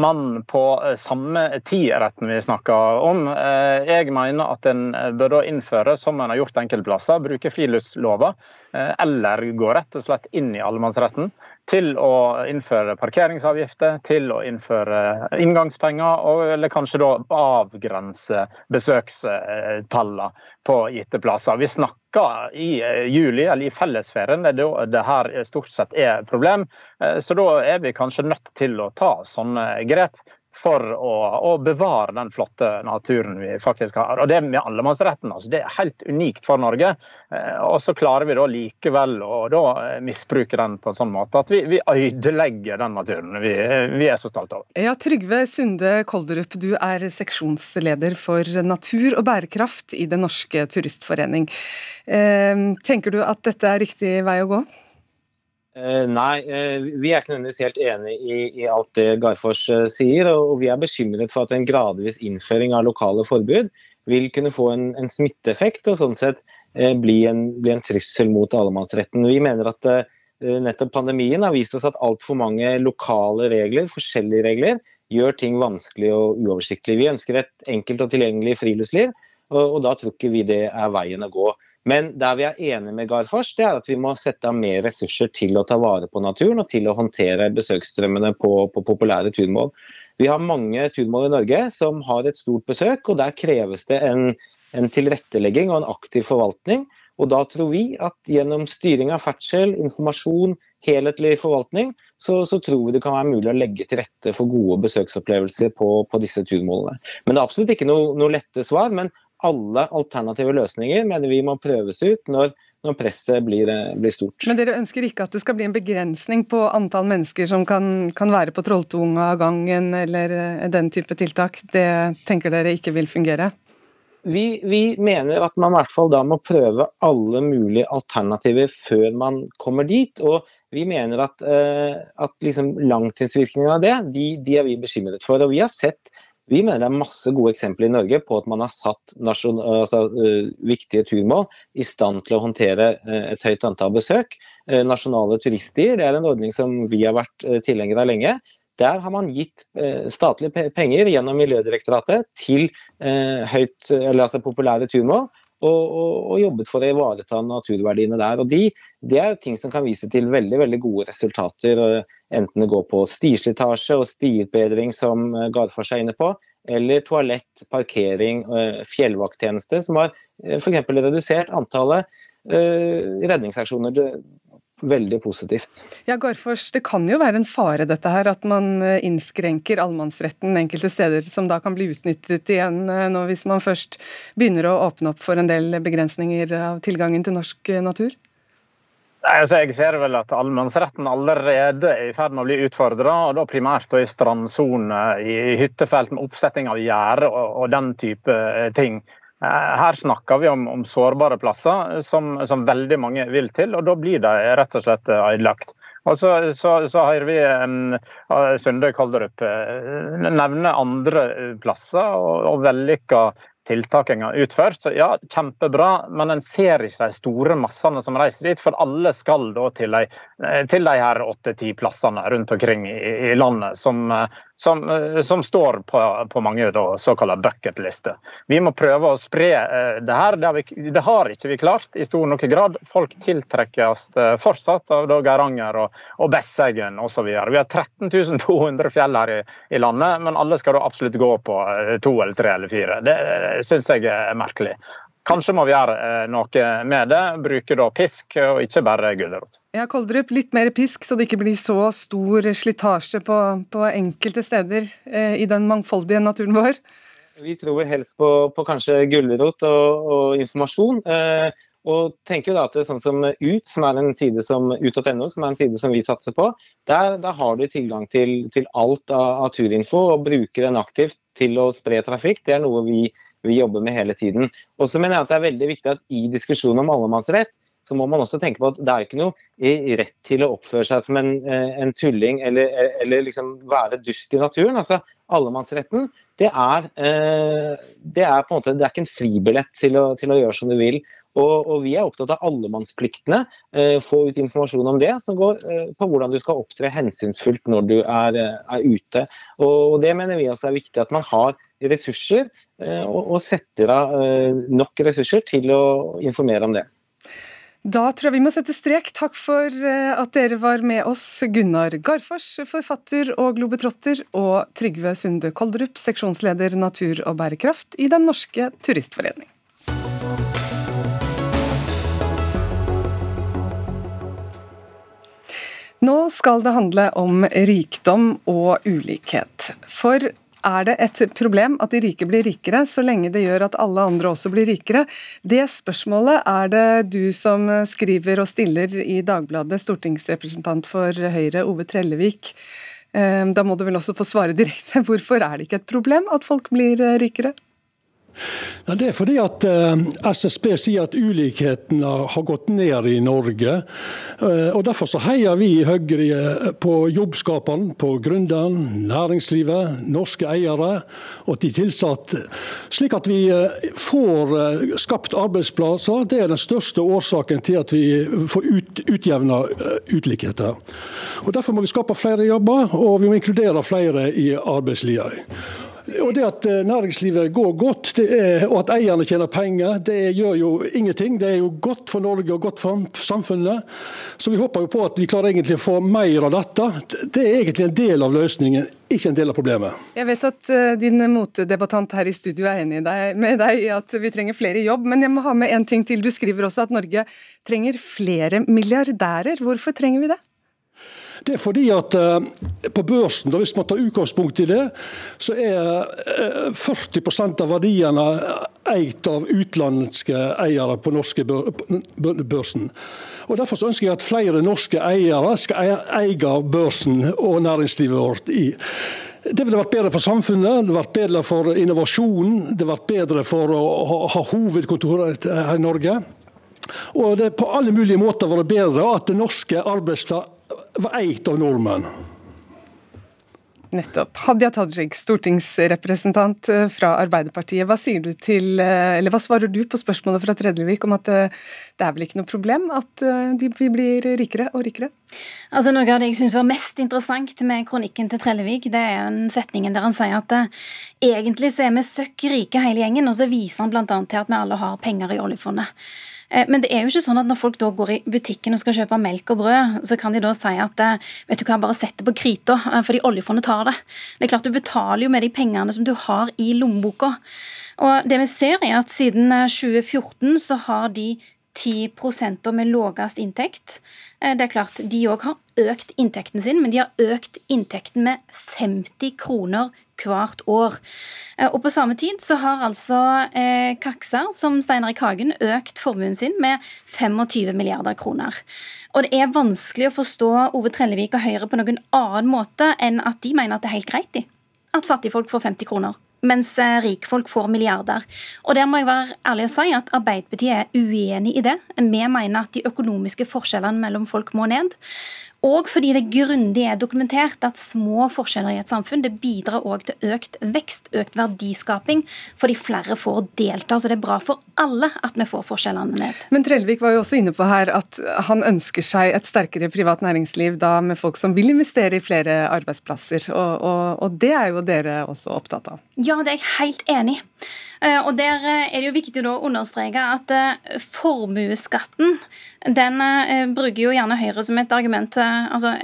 mann på samme tid-retten vi snakker om. Eh, jeg mener at en bør da innføre, som en har gjort enkelte plasser, bruke friluftslova, eh, eller gå rett og slett inn i allemannsretten til å innføre parkeringsavgifter, til å innføre inngangspenger, og, eller kanskje da avgrense besøkstallene på gitte plasser. Vi snakker i eh, juli, eller i fellesferien, det er da det her stort sett er problem. Eh, så da er vi kanskje nødt til å ta sånne grep for å, å, bevare den flotte naturen vi faktisk har. Og Det med allemannsretten altså, det er helt unikt for Norge. Eh, og så klarer vi da likevel å da eh, misbruke den på en sånn måte at vi, vi ødelegger den naturen vi, vi, er så stolte over. Ja, Trygve Sunde Kolderup, du er seksjonsleder for natur og bærekraft i Den norske turistforening. Eh, tenker du at dette er riktig vei å gå? Uh, nei, uh, vi er ikke nødvendigvis helt enig i, i alt det Garfors uh, sier. Og vi er bekymret for at en gradvis innføring av lokale forbud vil kunne få en, en smitteeffekt og sånn sett bli en, bli, en, trussel mot allemannsretten. Vi mener at nettopp pandemien har vist oss at altfor mange lokale regler, forskjellige regler, gjør ting vanskelig og uoversiktlig. Vi ønsker et enkelt og tilgjengelig friluftsliv, og, og da tror ikke vi det er veien å gå. Men der vi er enige med Garfors, det er at vi må sette av mer ressurser til å ta vare på naturen og til å håndtere besøksstrømmene på, på populære turmål. Vi har mange turmål i Norge som har et stort besøk, og der kreves det en, en tilrettelegging og en aktiv forvaltning. Og da tror vi at gjennom styring av ferdsel, informasjon, helhetlig forvaltning, så, så, tror vi det kan være mulig å legge til rette for gode besøksopplevelser på, på disse turmålene. Men det er absolutt ikke noe, noe lette svar. Men alle alternative løsninger mener vi må prøves ut når, når presset blir, eh, blir, stort. Men dere ønsker ikke at det skal bli en begrensning på antall mennesker som kan, kan være på Trolltunga-gangen eller eh, den type tiltak? Det tenker dere ikke vil fungere? Vi, vi, mener at man i hvert fall da må prøve alle mulige alternativer før man kommer dit. Og vi mener at, uh, at liksom langtidsvirkningene av det, de, de, er vi bekymret for. Og vi har sett vi mener det er masse gode eksempler i Norge på at man har satt nasjon, altså, uh, viktige turmål i stand til å håndtere uh, et høyt antall besøk. Uh, nasjonale turister det er en ordning som vi har vært tilhengere av lenge. Der har man gitt statlige penger gjennom Miljødirektoratet til høyt, altså populære turmål. Og, og, og, jobbet for å ivareta naturverdiene der. Og de, de, er ting som kan vise til veldig veldig gode resultater. Enten det går på stislitasje og stiutbedring, som Garfors er inne på, eller toalett, parkering, fjellvakttjeneste, som har f.eks. redusert antallet redningsaksjoner veldig positivt. Ja, Garfors, Det kan jo være en fare dette her, at man eh, innskrenker allemannsretten enkelte steder, som da kan bli utnyttet igjen eh, nå hvis man først begynner å åpne opp for en del begrensninger av tilgangen til norsk natur? natur? Altså, jeg ser vel at allemannsretten allerede er i ferd med å bli utfordra. Og da primært i strandsone, i hyttefelt med oppsetting av gjerde og, og, den type eh, ting. Eh, her snakker vi om, om sårbare plasser som, som, veldig mange vil til, og da blir de rett og slett ødelagt. Og så, så, så hører vi um, Sunde Kalderup nevne andre plasser og, og vellykka tiltakene utført. Så ja, kjempebra, men en ser ikke de store massene som reiser dit. For alle skal da til de, til de her åtte-ti plassene rundt omkring i, i landet som, som, som, står på, på mange såkalte bucketlister. Vi må prøve å spre uh, det her. Det har, vi, det har, ikke vi klart i stor nok grad. Folk tiltrekkes uh, fortsatt av Geiranger og, og Besseggen osv. Vi har 13 200 fjell her i, i, landet, men alle skal da absolutt gå på to eller tre eller fire. Det syns jeg er merkelig. Kanskje må vi gjøre eh, noe med det. Bruke da pisk, og ikke bare gulrot. Ja, Koldrup, litt mer pisk, så det ikke blir så stor slitasje på, på enkelte steder eh, i den mangfoldige naturen vår? Vi tror helst på, på kanskje gulrot og, og informasjon. Eh, og tenker jo da at det er sånn som UT, som er en side som ut.no, som er en side som vi satser på, der, der har du tilgang til, til alt av, av, turinfo og bruker den aktivt til å spre trafikk. Det er noe vi, vi jobber med hele tiden. Og så mener jeg at det er veldig viktig at i diskusjonen om allemannsrett, så må man også tenke på at det er ikke noe rett til å oppføre seg som en, en tulling eller, eller liksom være dust i naturen. Altså, allemannsretten det er, eh, det er, på en måte, det er ikke en fribillett til å, til å gjøre som du vil. Og, og, Vi er opptatt av allemannspliktene. Eh, få ut informasjon om det, som går eh, for hvordan du skal opptre hensynsfullt når du er, eh, er ute. Og, og, Det mener vi også er viktig, at man har ressurser eh, og, og, setter av eh, nok ressurser til å informere om det. Da tror jeg vi må sette strek. Takk for eh, at dere var med oss, Gunnar Garfors, forfatter og globetrotter, og Trygve Sunde Kolderup, seksjonsleder natur og bærekraft i Den norske turistforening. Nå skal det handle om rikdom og ulikhet. For er det et problem at de rike blir rikere, så lenge det gjør at alle andre også blir rikere? Det spørsmålet er det du som skriver og stiller i Dagbladet, stortingsrepresentant for Høyre, Ove Trellevik. Eh, da må du vel også få svare direkte. Hvorfor er det ikke et problem at folk blir rikere? Det er fordi at eh, SSB sier at ulikhetene har gått ned i Norge. Eh, og Derfor så heier vi i Høyre eh, på jobbskaperen, på gründeren, næringslivet, norske eiere og de tilsatte. Slik at vi får skapt arbeidsplasser. Det er den største årsaken til at vi får ut, utjevna ulikheter. Og Derfor må vi skape flere jobber, og vi må inkludere flere i arbeidslivet. Og Det at eh, næringslivet går godt, er, og at eierne tjener penger, det gjør jo ingenting. Det er jo godt for Norge og godt for samfunnet. Så vi håper jo på at vi klarer egentlig å få mer av dette. Det er egentlig en del av løsningen, ikke en del av problemet. Jeg vet at uh, din motdebattant her i studio er enig med deg i at vi trenger flere jobb, men jeg må ha med en ting til. Du skriver også at Norge trenger flere milliardærer. Hvorfor trenger vi det? Det er fordi at eh, på børsen, da, hvis man tar utgangspunkt i det, så er 40 eh, av verdiene eid av utenlandske eiere på norske børsen. Og Derfor ønsker jeg at flere norske eiere skal eie børsen og næringslivet vårt. i det ville vært bedre for samfunnet, det ville vært bedre for innovasjonen, det ville vært bedre for å ha hovedkontoret her i Norge. Og det er på alle mulige måter vært bedre at norske arbeidsplasser var eid av nordmenn. Nettopp. Hadia Tajik, stortingsrepresentant eh, fra Arbeiderpartiet. Hva, sier du til, eh, eller hva svarer du på spørsmålet fra Tredjevik om at det, eh, det er vel ikke noe problem at de, vi blir rikere og rikere? Altså Noe av det jeg syns var mest interessant med kronikken til Trellevik, det er en setningen der han sier at egentlig så er vi søkk rike hele gjengen, og så viser han bl.a. til at vi alle har penger i oljefondet. Eh, men det er jo ikke sånn at når folk da går i butikken og skal kjøpe melk og brød, så kan de da si at eh, vet du hva, bare sett det på krita, eh, fordi oljefondet tar det. Det er klart Du betaler jo med de pengene som du har i lommeboka. Og det vi ser er at Siden 2014 så har de 10% med lavest inntekt. Det er klart, De òg har økt inntekten sin, men de har økt inntekten med 50 kroner hvert år. Eh, og På samme tid så har altså eh, Kakser, som Stein Erik Hagen, økt formuen sin med 25 milliarder kroner. Og Det er vanskelig å forstå Ove Trellevik og Høyre på noen annen måte enn at de mener at det er helt greit de, at fattigfolk får 50 kroner mens eh, rikfolk får milliarder. Og der må jeg være ærlig og si at Arbeiderpartiet er uenig i det. Vi mener at de økonomiske forskjellene mellom folk må ned. Og fordi det grundig er dokumentert at små forskjeller i et samfunn det bidrar også til økt vekst, økt verdiskaping, fordi flere får delta. Så det er bra for alle at vi får forskjellene ned. Men Trellevik var jo også inne på her at han ønsker seg et sterkere privat næringsliv da med folk som vil investere i flere arbeidsplasser, og, og, og det er jo dere også opptatt av? Ja, det er jeg helt enig i. Eh, og Der eh, er det jo viktig å understreke at eh, formuesskatten den bruker jo gjerne Høyre som et argument. altså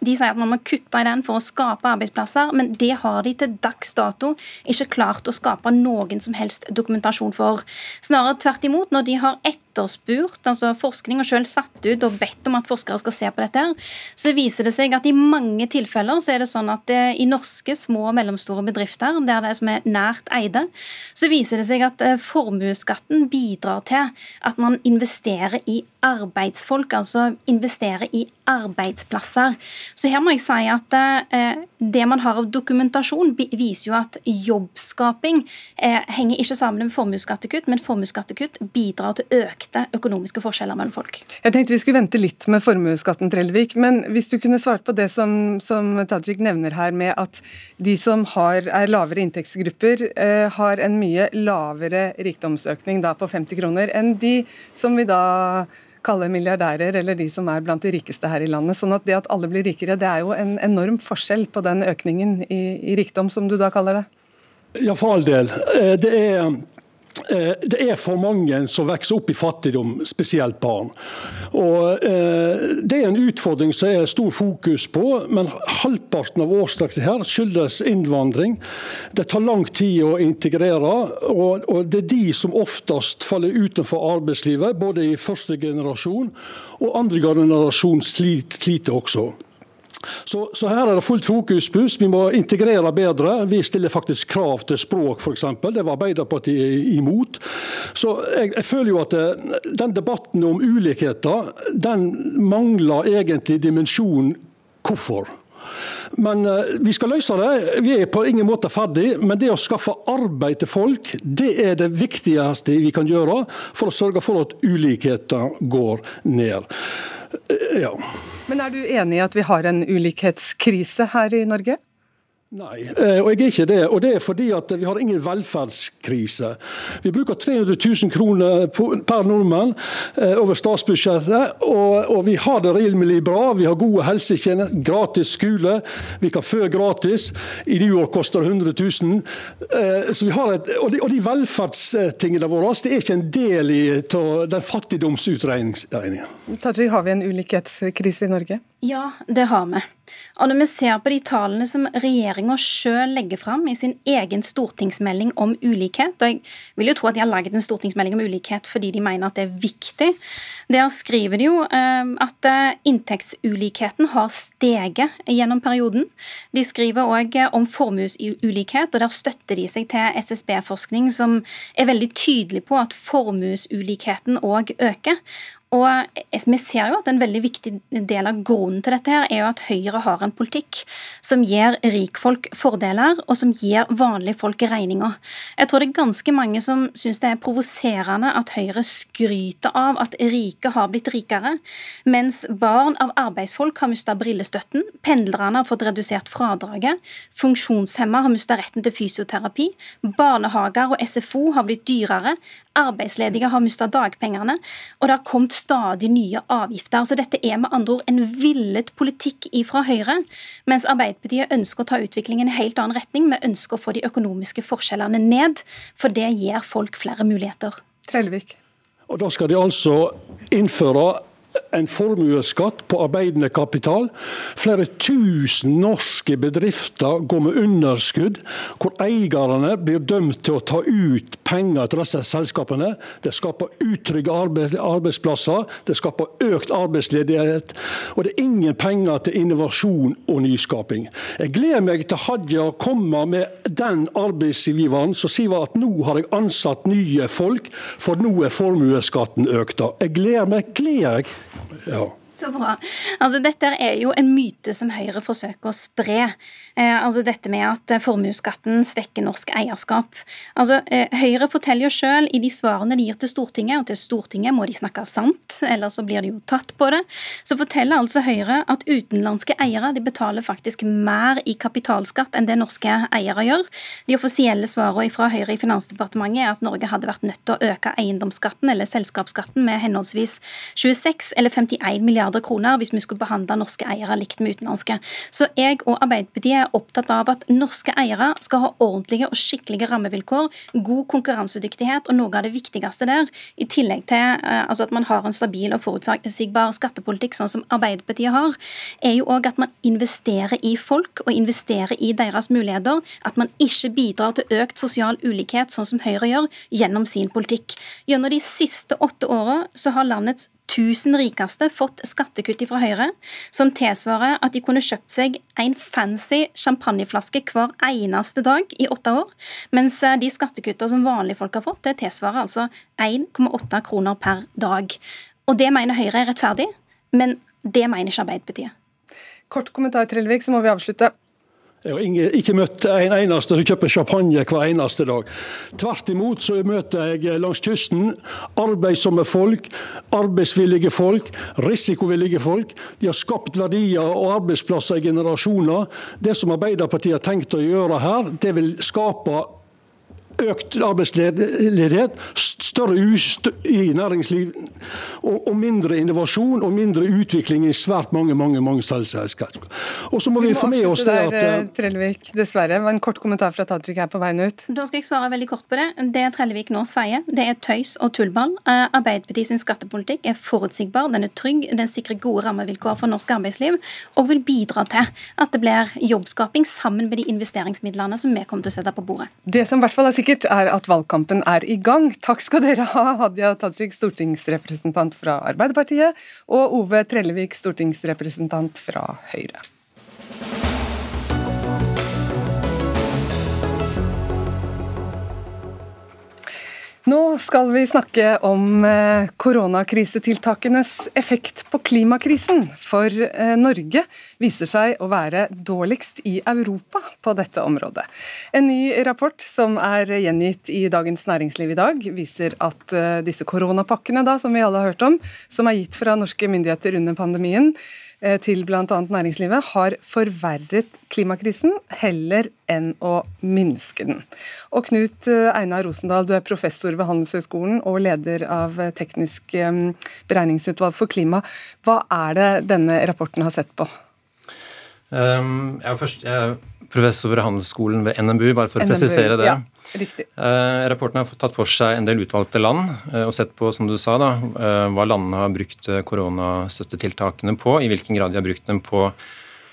De sier at man må kutte i den for å skape arbeidsplasser, men det har de til dags dato ikke klart å skape noen som helst dokumentasjon for. Snarere tvert imot, når de har etterspurt, altså forskning og selv satt ut og bedt om at forskere skal se på dette, her, så viser det seg at i mange tilfeller så er det sånn at i norske små og mellomstore bedrifter, der det er som er nært eide, så viser det seg at eh, formuesskatten bidrar til at man investerer i arbeidsfolk, altså investere i arbeidsplasser. Så her må jeg si at eh, det man har av dokumentasjon, viser jo at jobbskaping eh, henger ikke sammen med formuesskattekutt, men formuesskattekutt bidrar til økte økonomiske forskjeller mellom folk. Jeg tenkte vi skulle vente litt med formuesskatten, Trellevik, men hvis du kunne svart på det som, som Tajik nevner her, med at de som har, er lavere inntektsgrupper, eh, har en mye lavere rikdomsøkning da på 50 kroner enn de som vi da kaller milliardærer, eller de som er blant de rikeste her i landet. Sånn at det at alle blir rikere, det er jo en enorm forskjell på den økningen i, i rikdom, som du da kaller det? Ja, for all del. Eh, det er det er for mange som vokser opp i fattigdom, spesielt barn. Og eh, Det er en utfordring som er stor fokus på, men halvparten av årsaken her skyldes innvandring. Det tar lang tid å integrere, og det er de som oftest faller utenfor arbeidslivet, både i første generasjon og andre generasjon sliter også. Så, så, her er det fullt fokus. Pluss vi må integrere bedre. Vi stiller faktisk krav til språk, f.eks. Det var Arbeiderpartiet imot. Så jeg, jeg, føler jo at eh, den debatten om ulikheter, den mangler egentlig dimensjonen hvorfor. Men uh, vi skal løse det. Vi er på ingen måte ferdig, men det å skaffe arbeid til folk, det er det viktigste vi kan gjøre for å sørge for at ulikheter går ned. Ja. Men er du enig i at vi har en ulikhetskrise her i Norge? Nei, eh, og jeg er ikke det. Og det er fordi at vi har ingen velferdskrise. Vi bruker 300 000 kroner per nordmann eh, over statsbudsjettet, og, og vi har det rimelig bra. Vi har gode helsetjenester, gratis skole, vi kan fø gratis. I New York koster det 100 000. Eh, så vi har et, og, de, og de velferdstingene våre det er ikke en del i den fattigdomsutregningen. Tajik, har vi en ulikhetskrise i Norge? Ja, det har vi. Og når vi ser på de tallene som regjeringa sjøl legger fram i sin egen stortingsmelding om ulikhet, og jeg vil jo tro at de har laget en stortingsmelding om ulikhet fordi de mener at det er viktig, der skriver de jo eh, at eh, inntektsulikheten har steget gjennom perioden. De skriver òg om formuesulikhet, og der støtter de seg til SSB-forskning som er veldig tydelig på at formuesulikheten òg øker. Og Vi ser jo at En veldig viktig del av grunnen til dette her er jo at Høyre har en politikk som gir rikfolk fordeler, og som gir vanlige folk regninger. Jeg tror det er ganske mange som syns det er provoserende at Høyre skryter av at rike har blitt rikere, mens barn av arbeidsfolk har mista brillestøtten, pendlerne har fått redusert fradraget, funksjonshemma har mista retten til fysioterapi, barnehager og SFO har blitt dyrere, arbeidsledige har mista dagpengene, og det har kommet stadig nye avgifter. Så dette er med andre ord en villet politikk fra Høyre, mens Arbeiderpartiet ønsker å ta utviklingen i en helt annen retning. Vi ønsker å få de økonomiske forskjellene ned, for det gir folk flere muligheter. Trellevik. Og Da skal de altså innføre en formuesskatt på arbeidende kapital. Flere tusen norske bedrifter går med underskudd, hvor eierne blir dømt til å ta ut penger til disse selskapene. Det skaper utrygge arbeidsplasser, det skaper økt arbeidsledighet, og det er ingen penger til innovasjon og nyskaping. Jeg gleder meg til Hadia kommer med den arbeidsgiveren som sier at nå har jeg ansatt nye folk, for nå er formuesskatten økt. Jeg gleder meg, gleder jeg. Ja. Så bra. Altså, dette er jo en myte som Høyre forsøker å spre. Eh, altså Dette med at eh, formuesskatten svekker norsk eierskap. Altså, eh, Høyre forteller jo selv i de svarene de gir til Stortinget, og til Stortinget må de snakke sant, eller så blir de jo tatt på det, så forteller altså Høyre at utenlandske eiere de betaler faktisk mer i kapitalskatt enn det norske eiere gjør. De offisielle svarene fra Høyre i Finansdepartementet er at Norge hadde vært nødt til å øke eiendomsskatten eller selskapsskatten med henholdsvis 26 eller 51 milliarder milliarder kroner hvis vi skulle behandle norske eiere likt med utenlandske. Så jeg og Arbeiderpartiet er opptatt av at norske eiere skal ha ordentlige og skikkelige rammevilkår, god konkurransedyktighet og noe av det viktigste der, i tillegg til eh, altså at man har en stabil og forutsigbar skattepolitikk, sånn som Arbeiderpartiet har, er jo òg at man investerer i folk og investerer i deres muligheter. At man ikke bidrar til økt sosial ulikhet, sånn som Høyre gjør, gjennom sin politikk. Gjennom de siste åtte åra så har landets 1000 rikeste fått skattekutt fra Høyre, som tilsvarer at de kunne kjøpt seg en fancy champagneflaske hver eneste dag i åtte år, mens eh, de skattekuttene som vanlige folk har fått, det tilsvarer altså 1,8 kroner per dag. Og Det mener Høyre er rettferdig, men det mener ikke Arbeiderpartiet. Kort kommentar, Trellevik, så må vi avslutte. Jeg har ikke møtt en eneste som kjøper champagne hver eneste dag. Tvert imot så møter jeg langs kysten arbeidsomme folk, arbeidsvillige folk, risikovillige folk. De har skapt verdier og arbeidsplasser i generasjoner. Det som Arbeiderpartiet har tenkt å gjøre her, det vil skape økt arbeidsledighet, større ust i næringsliv og, og, mindre innovasjon og mindre utvikling i svært mange mange, mange selskap. Og så må vi, vi få med oss det at der, eh, Trellevik, dessverre. Det var En kort kommentar fra Tajik her på veien ut. Da skal jeg svare veldig kort på det. Det Trellevik nå sier, det er tøys og tullball. Eh, Arbeiderpartiet sin skattepolitikk er forutsigbar, den er trygg, den sikrer gode rammevilkår for norsk arbeidsliv og vil bidra til at det blir jobbskaping sammen med de investeringsmidlene som vi kommer til å sette på bordet. Det som i hvert fall er sikkert sikkert, er at valgkampen er i gang. Takk skal dere ha, Hadia Tajik, stortingsrepresentant fra Arbeiderpartiet, og Ove Trellevik, stortingsrepresentant fra Høyre. Skal vi snakke om eh, koronakrisetiltakenes effekt på klimakrisen. For eh, Norge viser seg å være dårligst i Europa på dette området. En ny rapport som er gjengitt i Dagens Næringsliv i dag, viser at eh, disse koronapakkene da, som vi alle har hørt om, som er gitt fra norske myndigheter under pandemien, til bl.a. næringslivet har forverret klimakrisen heller enn å minske den. Og Knut eh, Einar Rosendal, du er professor ved Handelshøyskolen og leder av Teknisk eh, beregningsutvalg for klima. Hva er det denne rapporten har sett på? Um, ja, først, jeg professor ved Handelsskolen ved NMBU, bare for NMBU, å presisere det. Ja, riktig. Eh, rapporten har tatt for seg en del utvalgte land eh, og sett på som du sa da, eh, hva landene har brukt koronastøttetiltakene på, i hvilken grad de har brukt dem på,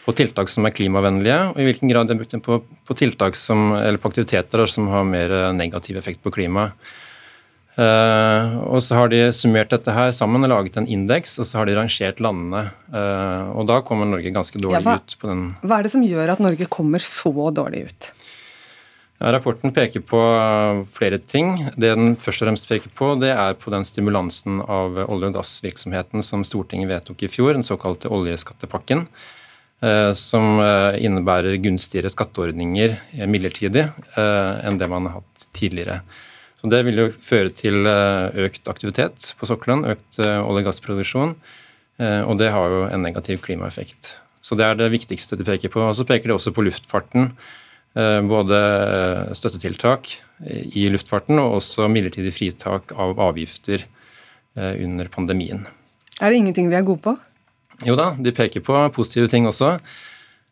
på tiltak som er klimavennlige, og i hvilken grad de har brukt dem på, på, tiltak som, eller på aktiviteter som har mer negativ effekt på klimaet. Uh, og så har de summert dette her sammen og laget en indeks, og så har de rangert landene. Uh, og da kommer Norge ganske dårlig ja, hva, ut på den. Hva er det som gjør at Norge kommer så dårlig ut? Ja, rapporten peker på flere ting. Det den først og fremst peker på, det er på den stimulansen av olje- og gassvirksomheten som Stortinget vedtok i fjor, den såkalte oljeskattepakken. Uh, som innebærer gunstigere skatteordninger midlertidig enn det man har hatt tidligere. Så Det vil jo føre til eh, økt aktivitet på sokkelen, økt eh, olje- og gassproduksjon. Eh, og det har jo en negativ klimaeffekt. Så Det er det viktigste de peker på. Og Så peker de også på luftfarten. Både støttetiltak i luftfarten og også midlertidig fritak av avgifter under pandemien. Er det ingenting vi er gode på? Jo da, de peker på positive ting også.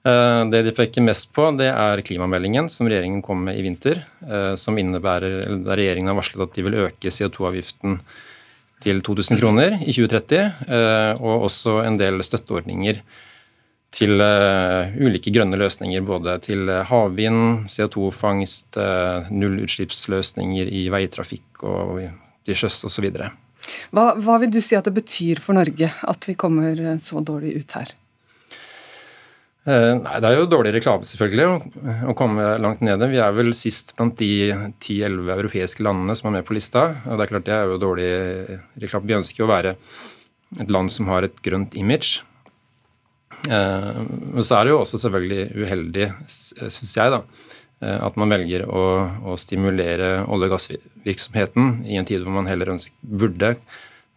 Eh, det de peker mest på, det er klimameldingen som regjeringen kom med i vinter. Eh, som innebærer, Der regjeringen har varslet at de vil øke CO2-avgiften til 2000 kroner i 2030, og også en del støtteordninger til ulike grønne løsninger, både til havvind, CO2-fangst, nullutslippsløsninger i veitrafikk og til sjøs osv. Hva, hva vil du si at det betyr for Norge at vi kommer så dårlig ut her? Eh, nei, Det er jo dårlig reklame selvfølgelig å, komme langt nede. Vi er vel sist blant de 10-11 europeiske landene som er med på lista. og Det er klart det er jo dårlig reklame. Vi ønsker jo å være et land som har et grønt image. Eh, men så er det jo også selvfølgelig uheldig, syns jeg, da, eh, at man velger å, å stimulere olje- og gassvirksomheten i en tid hvor man heller ønsker, burde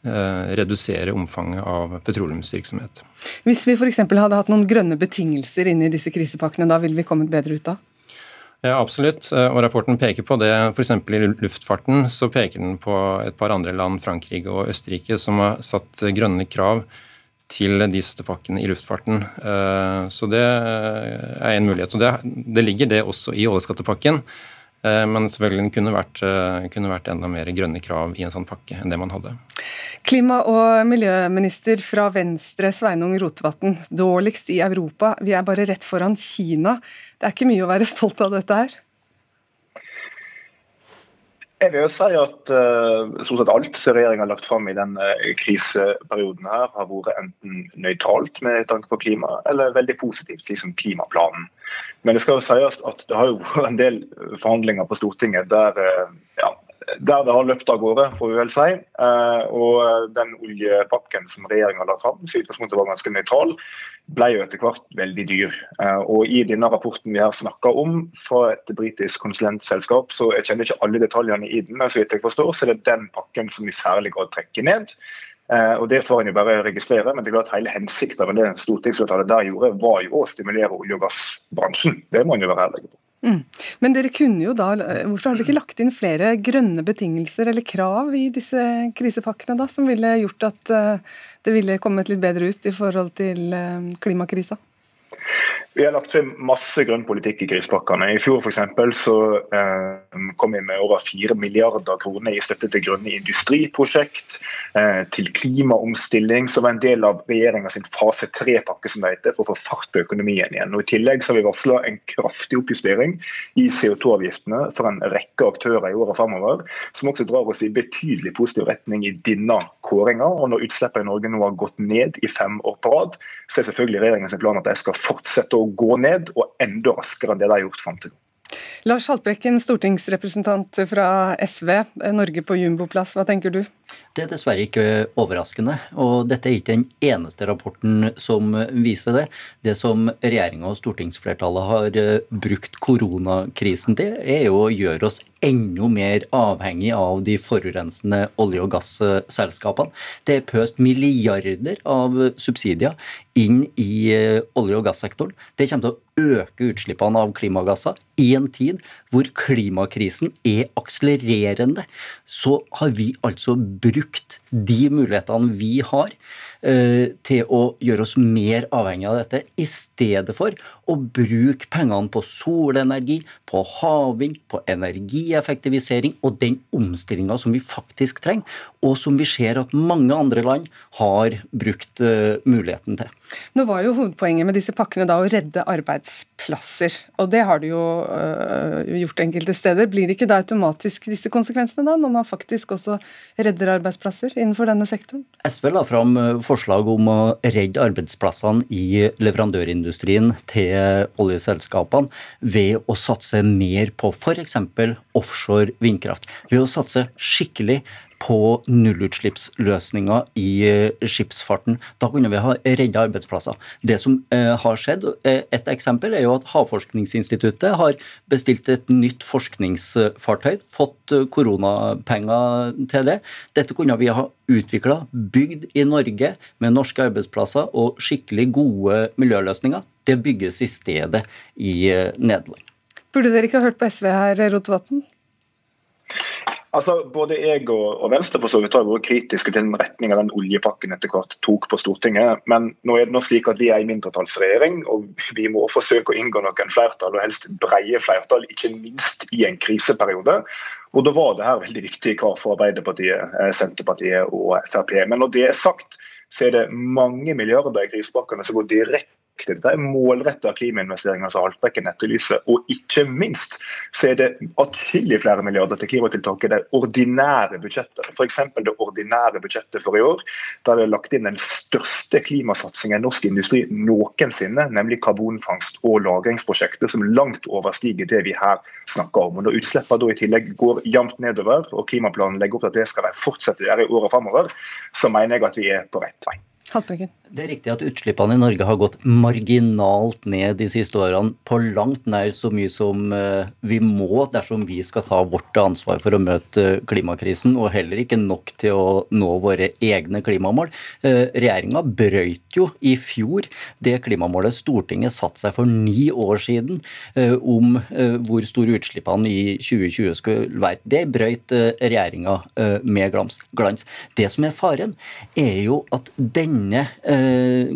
redusere omfanget av petroleumsvirksomhet. Hvis vi f.eks. hadde hatt noen grønne betingelser inne i disse krisepakkene, da ville vi kommet bedre ut da? Ja, Absolutt, eh, og rapporten peker på det. F.eks. i luftfarten så peker den på et par andre land, Frankrike og Østerrike, som har satt grønne krav til de støttepakkene i luftfarten. Eh, så det er en mulighet. Og det, det ligger det også i oljeskattepakken. Eh, men selvfølgelig kunne vært, eh, kunne vært enda mer grønne krav i en sånn pakke enn det man hadde. Klima- og miljøminister fra Venstre, Sveinung Rotevatn. Dårligst i Europa. Vi er bare rett foran Kina. Det er ikke mye å være stolt av dette her? Jeg vil jo si at uh, stort sett alt som regjeringa har lagt fram i denne kriseperioden, her, har vært enten nøytralt med tanke på klima, eller veldig positivt, liksom klimaplanen. Men det skal jo sies at det har jo vært en del forhandlinger på Stortinget der uh, ja, der det har løpt av gårde, får vi vel si. Uh, og den oljepakken som regjeringa la fram, som i utgangspunktet var ganske nøytral, ble jo etter hvert veldig dyr. Eh, og I denne rapporten vi her snakker om fra et britisk konsulentselskap, så jeg kjenner ikke alle detaljene i den, men så vidt jeg forstår, så er det den pakken som i særlig grad trekker ned. Eh, og Det får en jo bare registrere, men det er klart hele hensikten med det stortingsflertallet der gjorde, var jo å stimulere olje- og gassbransjen. Det må en jo være ærlig på. Mm. Men dere kunne jo da, hvorfor har dere ikke lagt inn flere grønne betingelser eller krav i disse krisepakkene, da, som ville gjort at eh, det ville kommet litt bedre ut i forhold til eh, klimakrisa? Vi har lagt frem masse grønn politikk i krisepakkene. I fjor for eksempel, så eh, kom vi med over 4 milliarder kroner i støtte til grønne industriprosjekt, eh, til klimaomstilling, som var en del av regjeringas fase tre-pakke som det heter, for å få fart på økonomien igjen. Og I tillegg så har vi varsla en kraftig oppjustering i CO2-avgiftene for en rekke aktører i åra framover, som også drar oss i betydelig positiv retning i denne kåringa. Og når utslippene i Norge nå har gått ned i fem år på rad, så er selvfølgelig regjeringens plan at de skal fortsette å gå ned, og enda raskere enn det de har gjort fram til nå. Lars Haltbrekken, stortingsrepresentant fra SV. Norge på jumboplass, hva tenker du? Det er dessverre ikke overraskende. Og dette er ikke den eneste rapporten som viser det. Det som regjeringa og stortingsflertallet har eh, brukt koronakrisen til, er jo å gjøre oss enda mer avhengig av de forurensende olje- og gasselskapene. Det er pøst milliarder av subsidier inn i eh, olje- og gassektoren. Det kommer til å øke utslippene av klimagasser i en tid hvor klimakrisen er akselererende. Så har vi altså brukt de mulighetene vi har eh, til å gjøre oss mer avhengig av dette, i stedet for å bruke pengene på solenergi, på havvind, på energieffektivisering og den omstillinga som vi faktisk trenger, og som vi ser at mange andre land har brukt uh, muligheten til. Nå var jo Hovedpoenget med disse pakkene da å redde arbeidsplasser, og det har du jo uh, gjort enkelte steder. Blir det ikke da automatisk disse konsekvensene, da, når man faktisk også redder arbeidsplasser innenfor denne sektoren? SV la fram øh, forslag om å redde arbeidsplassene i leverandørindustrien til oljeselskapene ved å satse mer på f.eks. offshore vindkraft. Ved å satse skikkelig på nullutslippsløsninger i eh, skipsfarten. Da kunne vi ha redda arbeidsplasser. Det som eh, har skjedd, eh, Et eksempel er jo at Havforskningsinstituttet har bestilt et nytt forskningsfartøy. Fått koronapenger til det. Dette kunne vi ha utvikla, bygd i Norge med norske arbeidsplasser og skikkelig gode miljøløsninger. Det bygges i stedet i Nederland. Burde dere ikke ha hørt på SV her, Rotevatn? Altså, Både jeg og, Venstre for så vidt har vært kritiske til den retninga den oljepakken etter hvert tok på Stortinget. Men nå er det nå slik at vi er i mindretallsregjering, og vi må forsøke å inngå noen flertall, og helst breie flertall, ikke minst i en kriseperiode. Og Da var det her veldig viktige krav for Arbeiderpartiet, eh, Senterpartiet og Frp. Men når det er sagt, så er det mange milliarder i krisepakkene som går direkte dette er målretta klimainvesteringer som Haltbrekken etterlyser. Og ikke minst så er det atskillig flere milliarder til klimatiltak i det ordinære budsjettet. F.eks. det ordinære budsjettet for i år, der vi har lagt inn den største klimasatsingen i norsk industri noensinne, nemlig karbonfangst- og lagringsprosjektet, som langt overstiger det vi her snakker om. Og Når utslippene da i tillegg går jevnt nedover, og klimaplanen legger opp til at det skal de fortsette å gjøre i åra framover, så mener jeg at vi er på rett vei. Haltbrekken. Det er riktig at utslippene i Norge har gått marginalt ned de siste årene. På langt nær så mye som eh, vi må dersom vi skal ta vårt ansvar for å møte klimakrisen, og heller ikke nok til å nå våre egne klimamål. Eh, Regjeringa brøyt jo i fjor det klimamålet Stortinget satte seg for ni år siden eh, om hvor store utslippene i 2020 skulle være. Det brøyt regjeringa med glans. Det som er faren, er jo at denne Eh,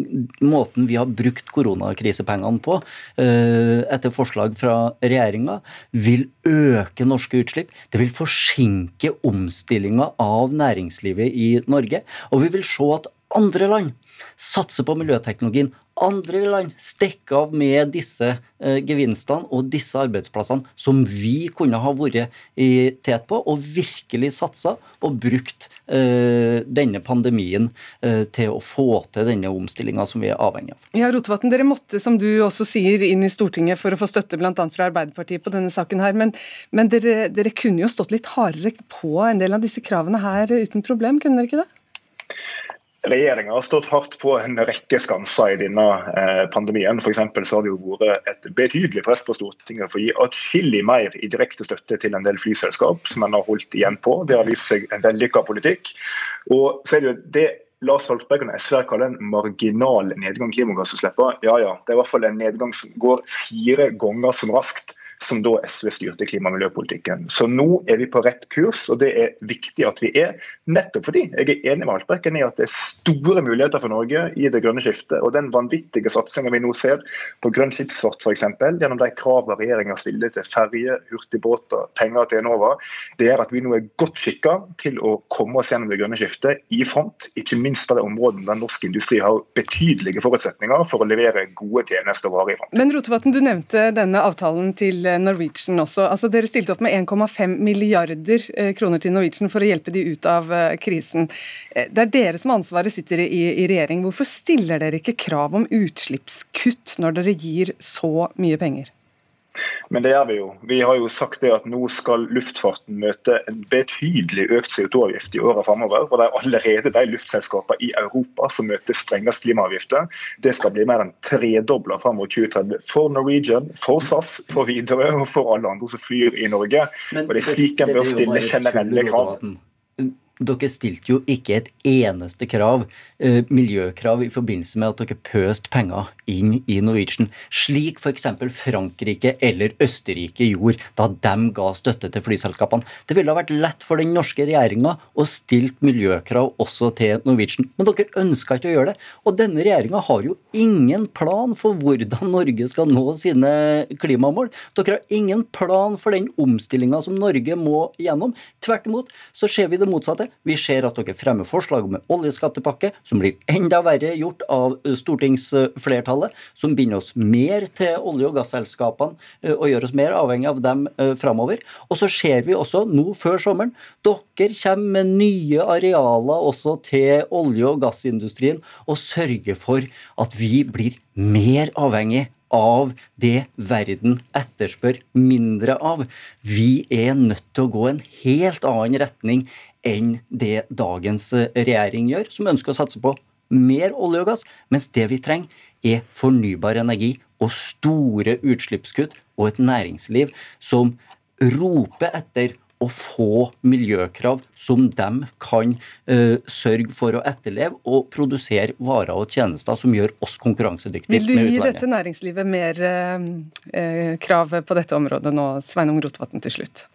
måten vi har brukt koronakrisepengene på, eh, etter forslag fra regjeringa, vil øke norske utslipp. Det vil forsinke omstillinga av næringslivet i Norge. Og vi vil se at andre land satser på miljøteknologien andre land stikke av med disse eh, gevinstene og disse arbeidsplassene som vi kunne ha vært i tet på, og virkelig satsa og brukt eh, denne pandemien eh, til å få til denne omstillinga som vi er avhengig av. Ja, Rotevatn, Dere måtte, som du også sier, inn i Stortinget for å få støtte bl.a. fra Arbeiderpartiet på denne saken her, men, men dere, dere kunne jo stått litt hardere på en del av disse kravene her uten problem, kunne dere ikke det? Regjeringa har stått hardt på en rekke skanser i denne eh, pandemien. For så har det jo vært et betydelig press på Stortinget for å gi atskillig mer i direkte støtte til en del flyselskap, som en har holdt igjen på. Det har vist seg en vellykka politikk. Og så er det jo det Lars Haltbrekken og SV kaller en marginal nedgang i klimagassutslippene. Ja ja, det er i hvert fall en nedgang som går fire ganger som raskt som da SV styrte klima- og miljøpolitikken. Så nå er vi på rett kurs, og det er viktig at vi er. Nettopp fordi jeg er enig med Haltbrekken i at det er store muligheter for Norge i det grønne skiftet. Og den vanvittige satsinga vi nå ser på grønn skipsfart f.eks., gjennom de kravene regjeringa stiller til ferje, hurtigbåter, penger til Enova, det gjør at vi nå er godt skikka til å komme oss gjennom det grønne skiftet i front, ikke minst på de områdene der norsk industri har betydelige forutsetninger for å levere gode tjenester og varer i front. Men Rotevatn, du nevnte denne avtalen til Norwegian også. Altså, dere stilte opp med 1,5 milliarder eh, kroner til Norwegian for å hjelpe de ut av eh, krisen. Eh, det er dere som ansvaret sitter i, i regjering. Hvorfor stiller dere ikke krav om utslippskutt når dere gir så mye penger? Men det gjør vi jo. Vi har jo sagt det at nå skal luftfarten møte en betydelig økt CO2-avgift i åra framover. Og det er allerede de luftselskapene i Europa som møter strengest klimaavgifter. Det skal bli mer enn tredobla fram mot 2030 for Norwegian, for SAS, for Widerøe og for alle andre som flyr i Norge. Men, og det er slik en bør stille generelle krav. Dere stilte jo ikke et eneste krav, eh, miljøkrav, i forbindelse med at dere pøste penger inn i Norwegian, slik f.eks. Frankrike eller Østerrike gjorde da de ga støtte til flyselskapene. Det ville ha vært lett for den norske regjeringa å stilt miljøkrav også til Norwegian, men dere ønska ikke å gjøre det. Og denne regjeringa har jo ingen plan for hvordan Norge skal nå sine klimamål. Dere har ingen plan for den omstillinga som Norge må gjennom. Tvert imot så ser vi det motsatte. Vi ser at dere fremmer forslag om en oljeskattepakke som blir enda verre gjort av stortingsflertallet flertallet, som binder oss mer til olje- og gasselskapene eh, og gjør oss mer avhengig av dem eh, framover. Og så ser vi også nå før sommeren dere kommer med nye arealer også til olje- og gassindustrien og sørger for at vi blir mer avhengig av det verden etterspør mindre av. Vi er nødt til å gå en helt annen retning enn det dagens regjering gjør, som ønsker å satse på mer olje og gass, mens det vi trenger, er fornybar energi og store utslippskutt og et næringsliv som roper etter å få miljøkrav som de kan uh, sørge for å etterleve, og produsere varer og tjenester som gjør oss konkurransedyktige med utlandet. Vil du gi dette næringslivet mer uh, krav på dette området nå, Sveinung Rotevatn, til slutt?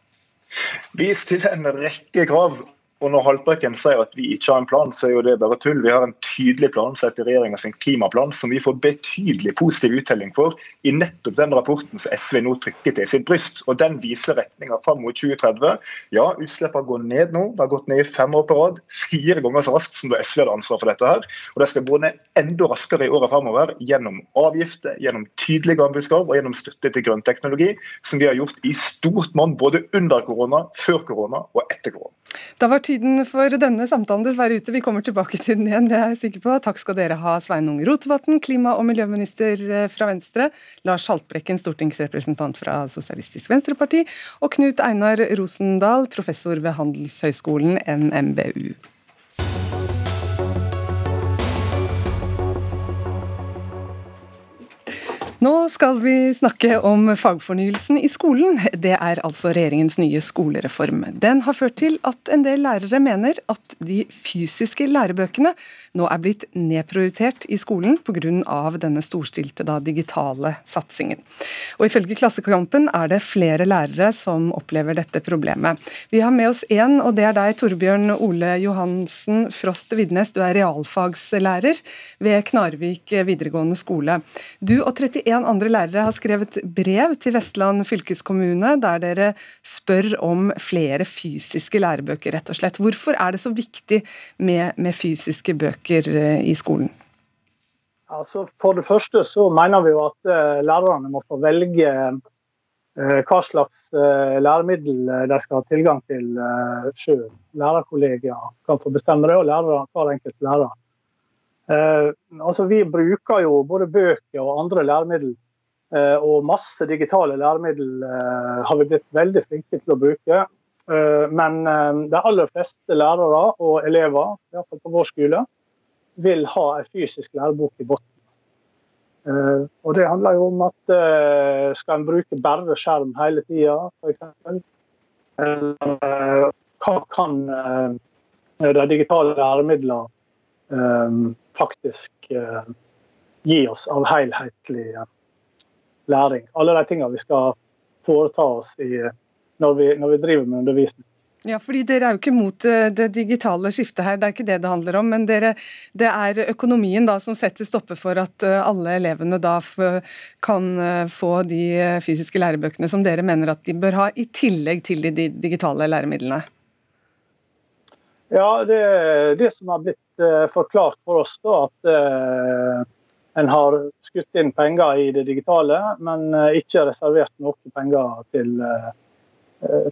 Vi stiller en rekke krav og Når Haltbrekken sier at vi ikke har en plan, så er jo det bare tull. Vi har en tydelig plan sett i regjeringa klimaplan, som vi får betydelig positiv uttelling for i nettopp den rapporten som SV nå trykker til sitt bryst. Og Den viser retninga fram mot 2030. Ja, utslippene går ned nå. Det har gått ned i fem år på rad. Fire ganger så raskt som da SV hadde ansvar for dette. her. Og det skal gå ned enda raskere i åra framover gjennom avgifter, gjennom tydelige anbudskrav og gjennom støtte til grønn teknologi, som vi har gjort i stort monn både under korona, før korona og etter korona. Da var tiden for denne samtalen dessverre ute. Vi kommer tilbake til den igjen, det er jeg sikker på. Takk skal dere ha, Sveinung Rotevatn, klima- og miljøminister eh, fra Venstre, Lars Haltbrekken, stortingsrepresentant fra Sosialistisk Venstreparti, og Knut Einar Rosendal, professor ved Handelshøyskolen NMBU. Nå skal vi snakke om fagfornyelsen i skolen. Det er altså regjeringens nye skolereform. Den har ført til at en del lærere mener at de fysiske lærebøkene nå er blitt nedprioritert i skolen pga. denne storstilte da, digitale satsingen. Og Ifølge Klassekampen er det flere lærere som opplever dette problemet. Vi har med oss én, og det er deg, Torbjørn Ole Johansen Frost Vidnes. Du er realfagslærer ved Knarvik videregående skole. Du og 31 31 andre lærere har skrevet brev til Vestland fylkeskommune der dere spør om flere fysiske lærebøker, rett og slett. Hvorfor er det så viktig med, med fysiske bøker eh, i skolen? Altså, for det første så mener vi jo at uh, lærerne må få velge uh, hva slags læremiddel de skal ha tilgang til sjøl. Lærerkollegier kan få bestemme det, og lærere, hver enkelt lærer. Eh, altså Vi bruker jo både bøker og andre læremidler. Eh, og masse digitale læremidler eh, har vi blitt veldig flinke til å bruke. Eh, men eh, de aller fleste lærere og elever, iallfall på vår skole, vil ha en fysisk lærebok i bunnen. Eh, og det handler jo om at skal en bruke bare skjerm hele tida, f.eks. Eller hva kan de digitale læremidlene faktisk eh, gi oss av helhetlig eh, læring. Alle de tingene vi skal foreta oss i, når, vi, når vi driver med undervisning. Ja, fordi Dere er jo ikke mot eh, det digitale skiftet her, det er ikke det det handler om. Men dere, det er økonomien da som setter stopper for at alle elevene da kan få de fysiske lærebøkene som dere mener at de bør ha, i tillegg til de digitale læremidlene? Ja, det det som har blitt forklart for oss, da, at uh, en har skutt inn penger i det digitale, men uh, ikke reservert noen penger til,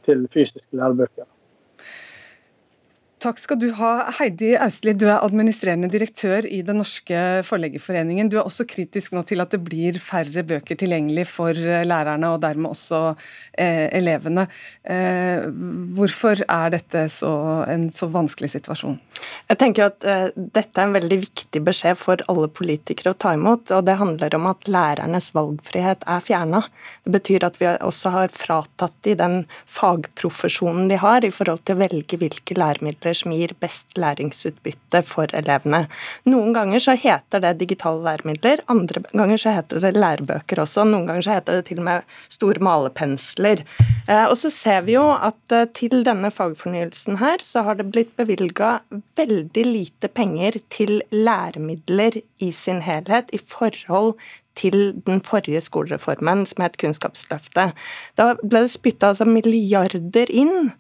til fysiske lærebøker. Takk skal du ha. Heidi Austli, du er administrerende direktør i Den norske forleggerforeningen. Du er også kritisk nå til at det blir færre bøker tilgjengelig for eh, lærerne, og dermed også eh, elevene. Eh, hvorfor er dette så, en så vanskelig situasjon? Jeg tenker at eh, Dette er en veldig viktig beskjed for alle politikere å ta imot. og Det handler om at lærernes valgfrihet er fjerna. Det betyr at vi også har fratatt de den fagprofesjonen de har i forhold til å velge hvilke læremidler som gir best læringsutbytte for elevene. Noen ganger så heter det digitale læremidler, andre ganger så heter det lærebøker også. Noen ganger så heter det til og med store malepensler. Eh, og så ser vi jo at eh, til denne fagfornyelsen her, så har det blitt bevilga veldig lite penger til læremidler i sin helhet i forhold til den forrige skolereformen, som het Kunnskapsløftet. Da ble det spytta altså milliarder inn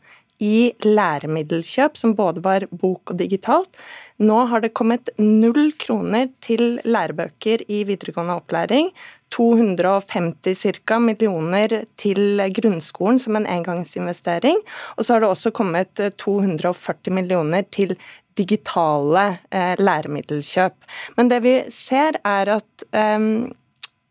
i læremiddelkjøp, som både var bok og digitalt. Nå har det kommet null kroner til lærebøker i videregående opplæring. 250 cirka, millioner til grunnskolen som en engangsinvestering. Og så har det også kommet 240 millioner til digitale eh, læremiddelkjøp. Men det vi ser, er at eh,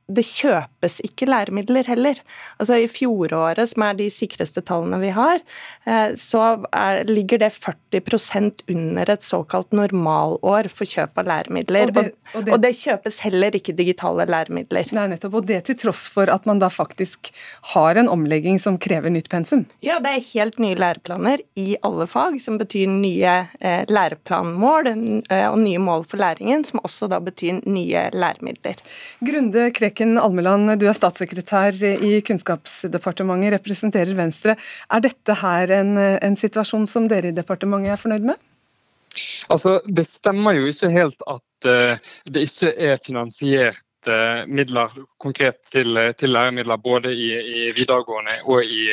det kjøpes ikke læremidler heller. Altså I fjoråret, som er de sikreste tallene vi har, eh, så er, ligger det 40% under et såkalt normalår for kjøp av læremidler. Og det, og, det, og det, kjøpes heller ikke digitale læremidler. Nei, nettopp, Og det til tross for at man da faktisk har en omlegging som krever nytt pensum? Ja, det er helt nye læreplaner i alle fag, som betyr nye eh, læreplanmål eh, og nye mål for læringen, som også da betyr nye læremidler. Grunde Kreken Almeland, Du er statssekretær i Kunnskapsdepartementet, representerer Venstre. Er dette her en, en situasjon som dere i departementet er fornøyd med? Altså, Det stemmer jo ikke helt at uh, det ikke er finansiert uh, midler konkret til, til læremidler både i, i, videregående og i,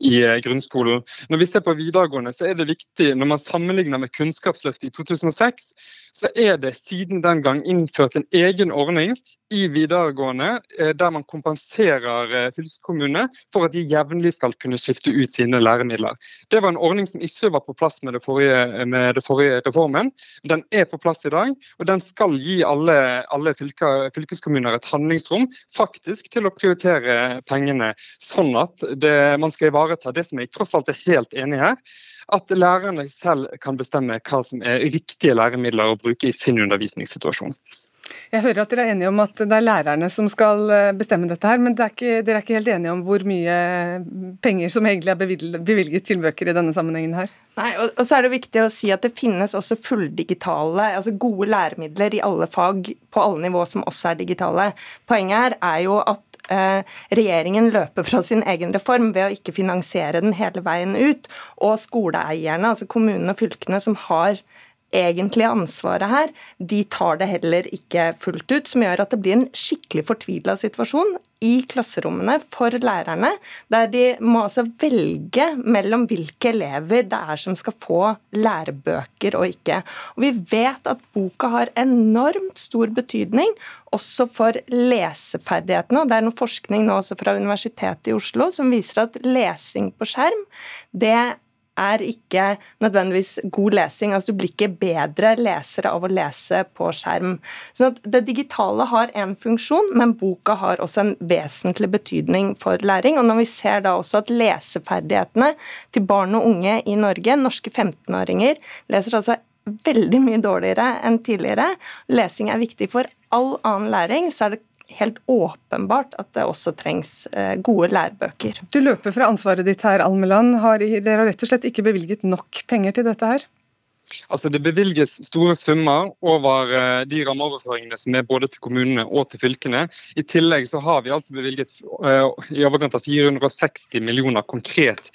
i, grunnskolen. Når vi ser på videregående, så er det viktig når man sammenligner med Kunnskapsløftet i 2006, så er det siden den gang innført en egen ordning i videregående eh, der man kompenserer eh, fylkeskommunene for at de jevnlig skal kunne skifte ut sine læremidler. Det var en ordning som ikke var på plass med det forrige, med det forrige reformen. Den er på plass i dag, og den skal gi alle, alle fylker, fylkeskommuner et handlingsrom faktisk til å prioritere pengene, sånn at det, man skal ivareta det som jeg tross alt er helt enig her at lærerne selv kan bestemme hva som er riktige læremidler å bruke i sin undervisningssituasjon. Jeg hører at dere er enige om at det er lærerne som skal eh, bestemme dette, her, men er ikke, dere er ikke helt enige om hvor mye penger som egentlig er bevilget til bøker i denne sammenhengen her? Nei, og, så er det viktig å si at det finnes også fulldigitale, altså gode læremidler i alle fag på alle nivå som også er digitale. Poenget her er jo at Eh, regjeringen løper fra sin egen reform ved å ikke finansiere den hele veien ut. Og skoleeierne, altså kommunene og fylkene som har egentlige ansvaret her, de tar det heller ikke fullt ut, som gjør at det blir en skikkelig fortvila situasjon i klasserommene for lærerne, der de må altså velge mellom hvilke elever det er som skal få lærebøker og ikke. Og Vi vet at boka har enormt stor betydning også for leseferdighetene. og Det er noe forskning nå også fra Universitetet i Oslo som viser at lesing på skjerm det er ikke nødvendigvis god lesing. altså Du blir ikke bedre lesere av å lese på skjerm. Så Det digitale har en funksjon, men boka har også en vesentlig betydning for læring. og Når vi ser da også at leseferdighetene til barn og unge i Norge, norske 15-åringer, leser altså veldig mye dårligere enn tidligere. Lesing er viktig for all annen læring, så er det helt åpenbart at det også trengs eh, gode lærebøker. Du løper fra ansvaret ditt her, Almeland. Har dere har rett og slett ikke bevilget nok penger til dette her? Altså Det bevilges store summer over eh, de rammeoverføringene som er både til kommunene og til fylkene. I tillegg så har vi altså bevilget eh, i overkant av 460 millioner konkret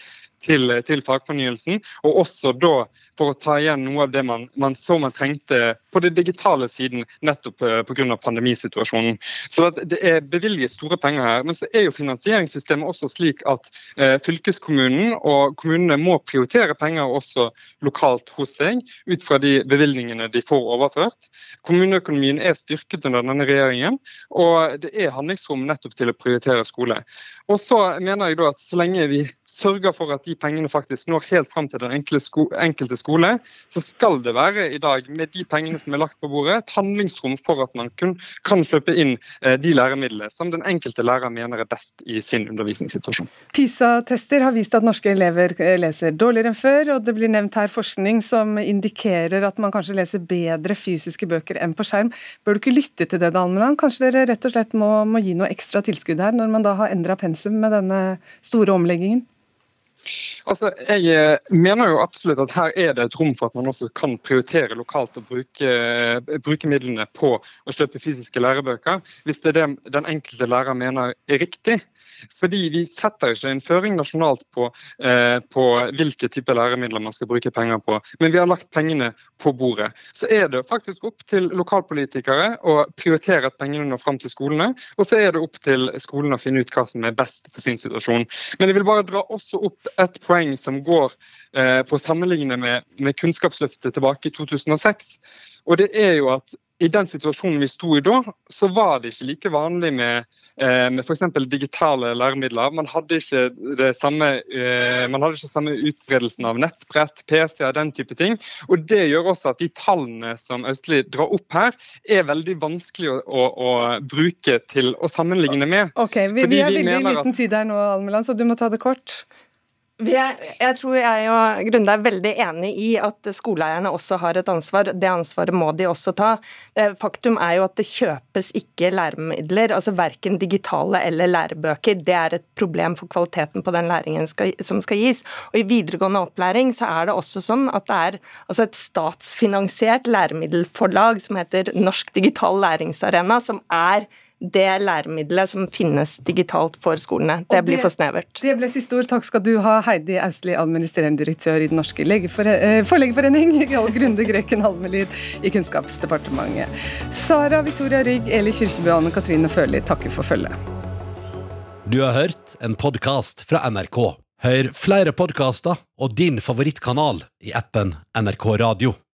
til, til, fagfornyelsen. Og også da for å ta igjen noe av det man, man så man trengte på det digitale siden, nettopp eh, pga. pandemisituasjonen. Så Det er bevilget store penger her. Men så er jo finansieringssystemet også slik at eh, fylkeskommunen og kommunene må prioritere penger også lokalt hos seg, ut fra de bevilgningene de får overført. Kommuneøkonomien er styrket under denne regjeringen, og det er handlingsrom nettopp til å prioritere skole. Og så mener jeg da at så lenge vi sørger for at de pengene faktisk når helt fram til den enkelte skole, så skal det være i dag, med de pengene som er lagt på bordet, et handlingsrom for at man kun kan kjøpe inn eh, de læremidlene som den enkelte lærer mener er best i sin undervisningssituasjon. PISA-tester har vist at norske elever eh, leser dårligere enn før, og det blir nevnt her forskning som indikerer at man kanskje leser bedre fysiske bøker enn på skjerm. Bør du ikke lytte til det, Dalmeland? Kanskje dere rett og slett må, må gi noe ekstra tilskudd her, når man da har endra pensum med denne store omleggingen? Altså, Jeg eh, mener jo absolutt at her er det et rom for at man også kan prioritere lokalt og bruke, eh, bruke midlene på å kjøpe fysiske lærebøker, hvis det er det den enkelte lærer mener er riktig. Fordi vi setter ikke en føring nasjonalt på, eh, på hvilke typer læremidler man skal bruke penger på, men vi har lagt pengene på bordet. Så er det faktisk opp til lokalpolitikere å prioritere at pengene når fram til skolene, og så er det opp til skolene å finne ut hva som er best for sin situasjon. Men jeg vil bare dra også opp et poeng som går eh, på å sammenligne med, med Kunnskapsløftet tilbake i 2006. Og det er jo at i den situasjonen vi sto i da, så var det ikke like vanlig med, eh, med f.eks. digitale læremidler. Man hadde ikke det samme, eh, man hadde ikke samme utbredelsen av nettbrett, PC-er, den type ting. Og Det gjør også at de tallene som Austli drar opp her, er veldig vanskelig å, å, å bruke til å sammenligne med. Ok, Vi, vi er veldig i liten tid her nå, Almeland, så du må ta det kort. Er, jeg tror jeg og Grunde er veldig enig i at skoleeierne også har et ansvar. Det ansvaret må de også ta. Eh, faktum er jo at det kjøpes ikke læremidler, altså verken digitale eller lærebøker. Det er et problem for kvaliteten på den læringen skal, som skal gis. Og I videregående opplæring så er det også sånn at det er altså et statsfinansiert læremiddelforlag som heter Norsk digital læringsarena, som er det læremiddelet som finnes digitalt for skolene. Det, blir for snevert. Det ble siste ord. Takk skal du ha, Heidi Austli, administrerende direktør i Den norske eh, forleggerforening, og Grunde Greken Halmelid i Kunnskapsdepartementet. Sara Victoria Rygg, Eli Kyrkjebø og Anne Katrine Førli takker for følget. Du har hørt en podkast fra NRK. Hør flere podkaster og din favorittkanal i appen NRK Radio.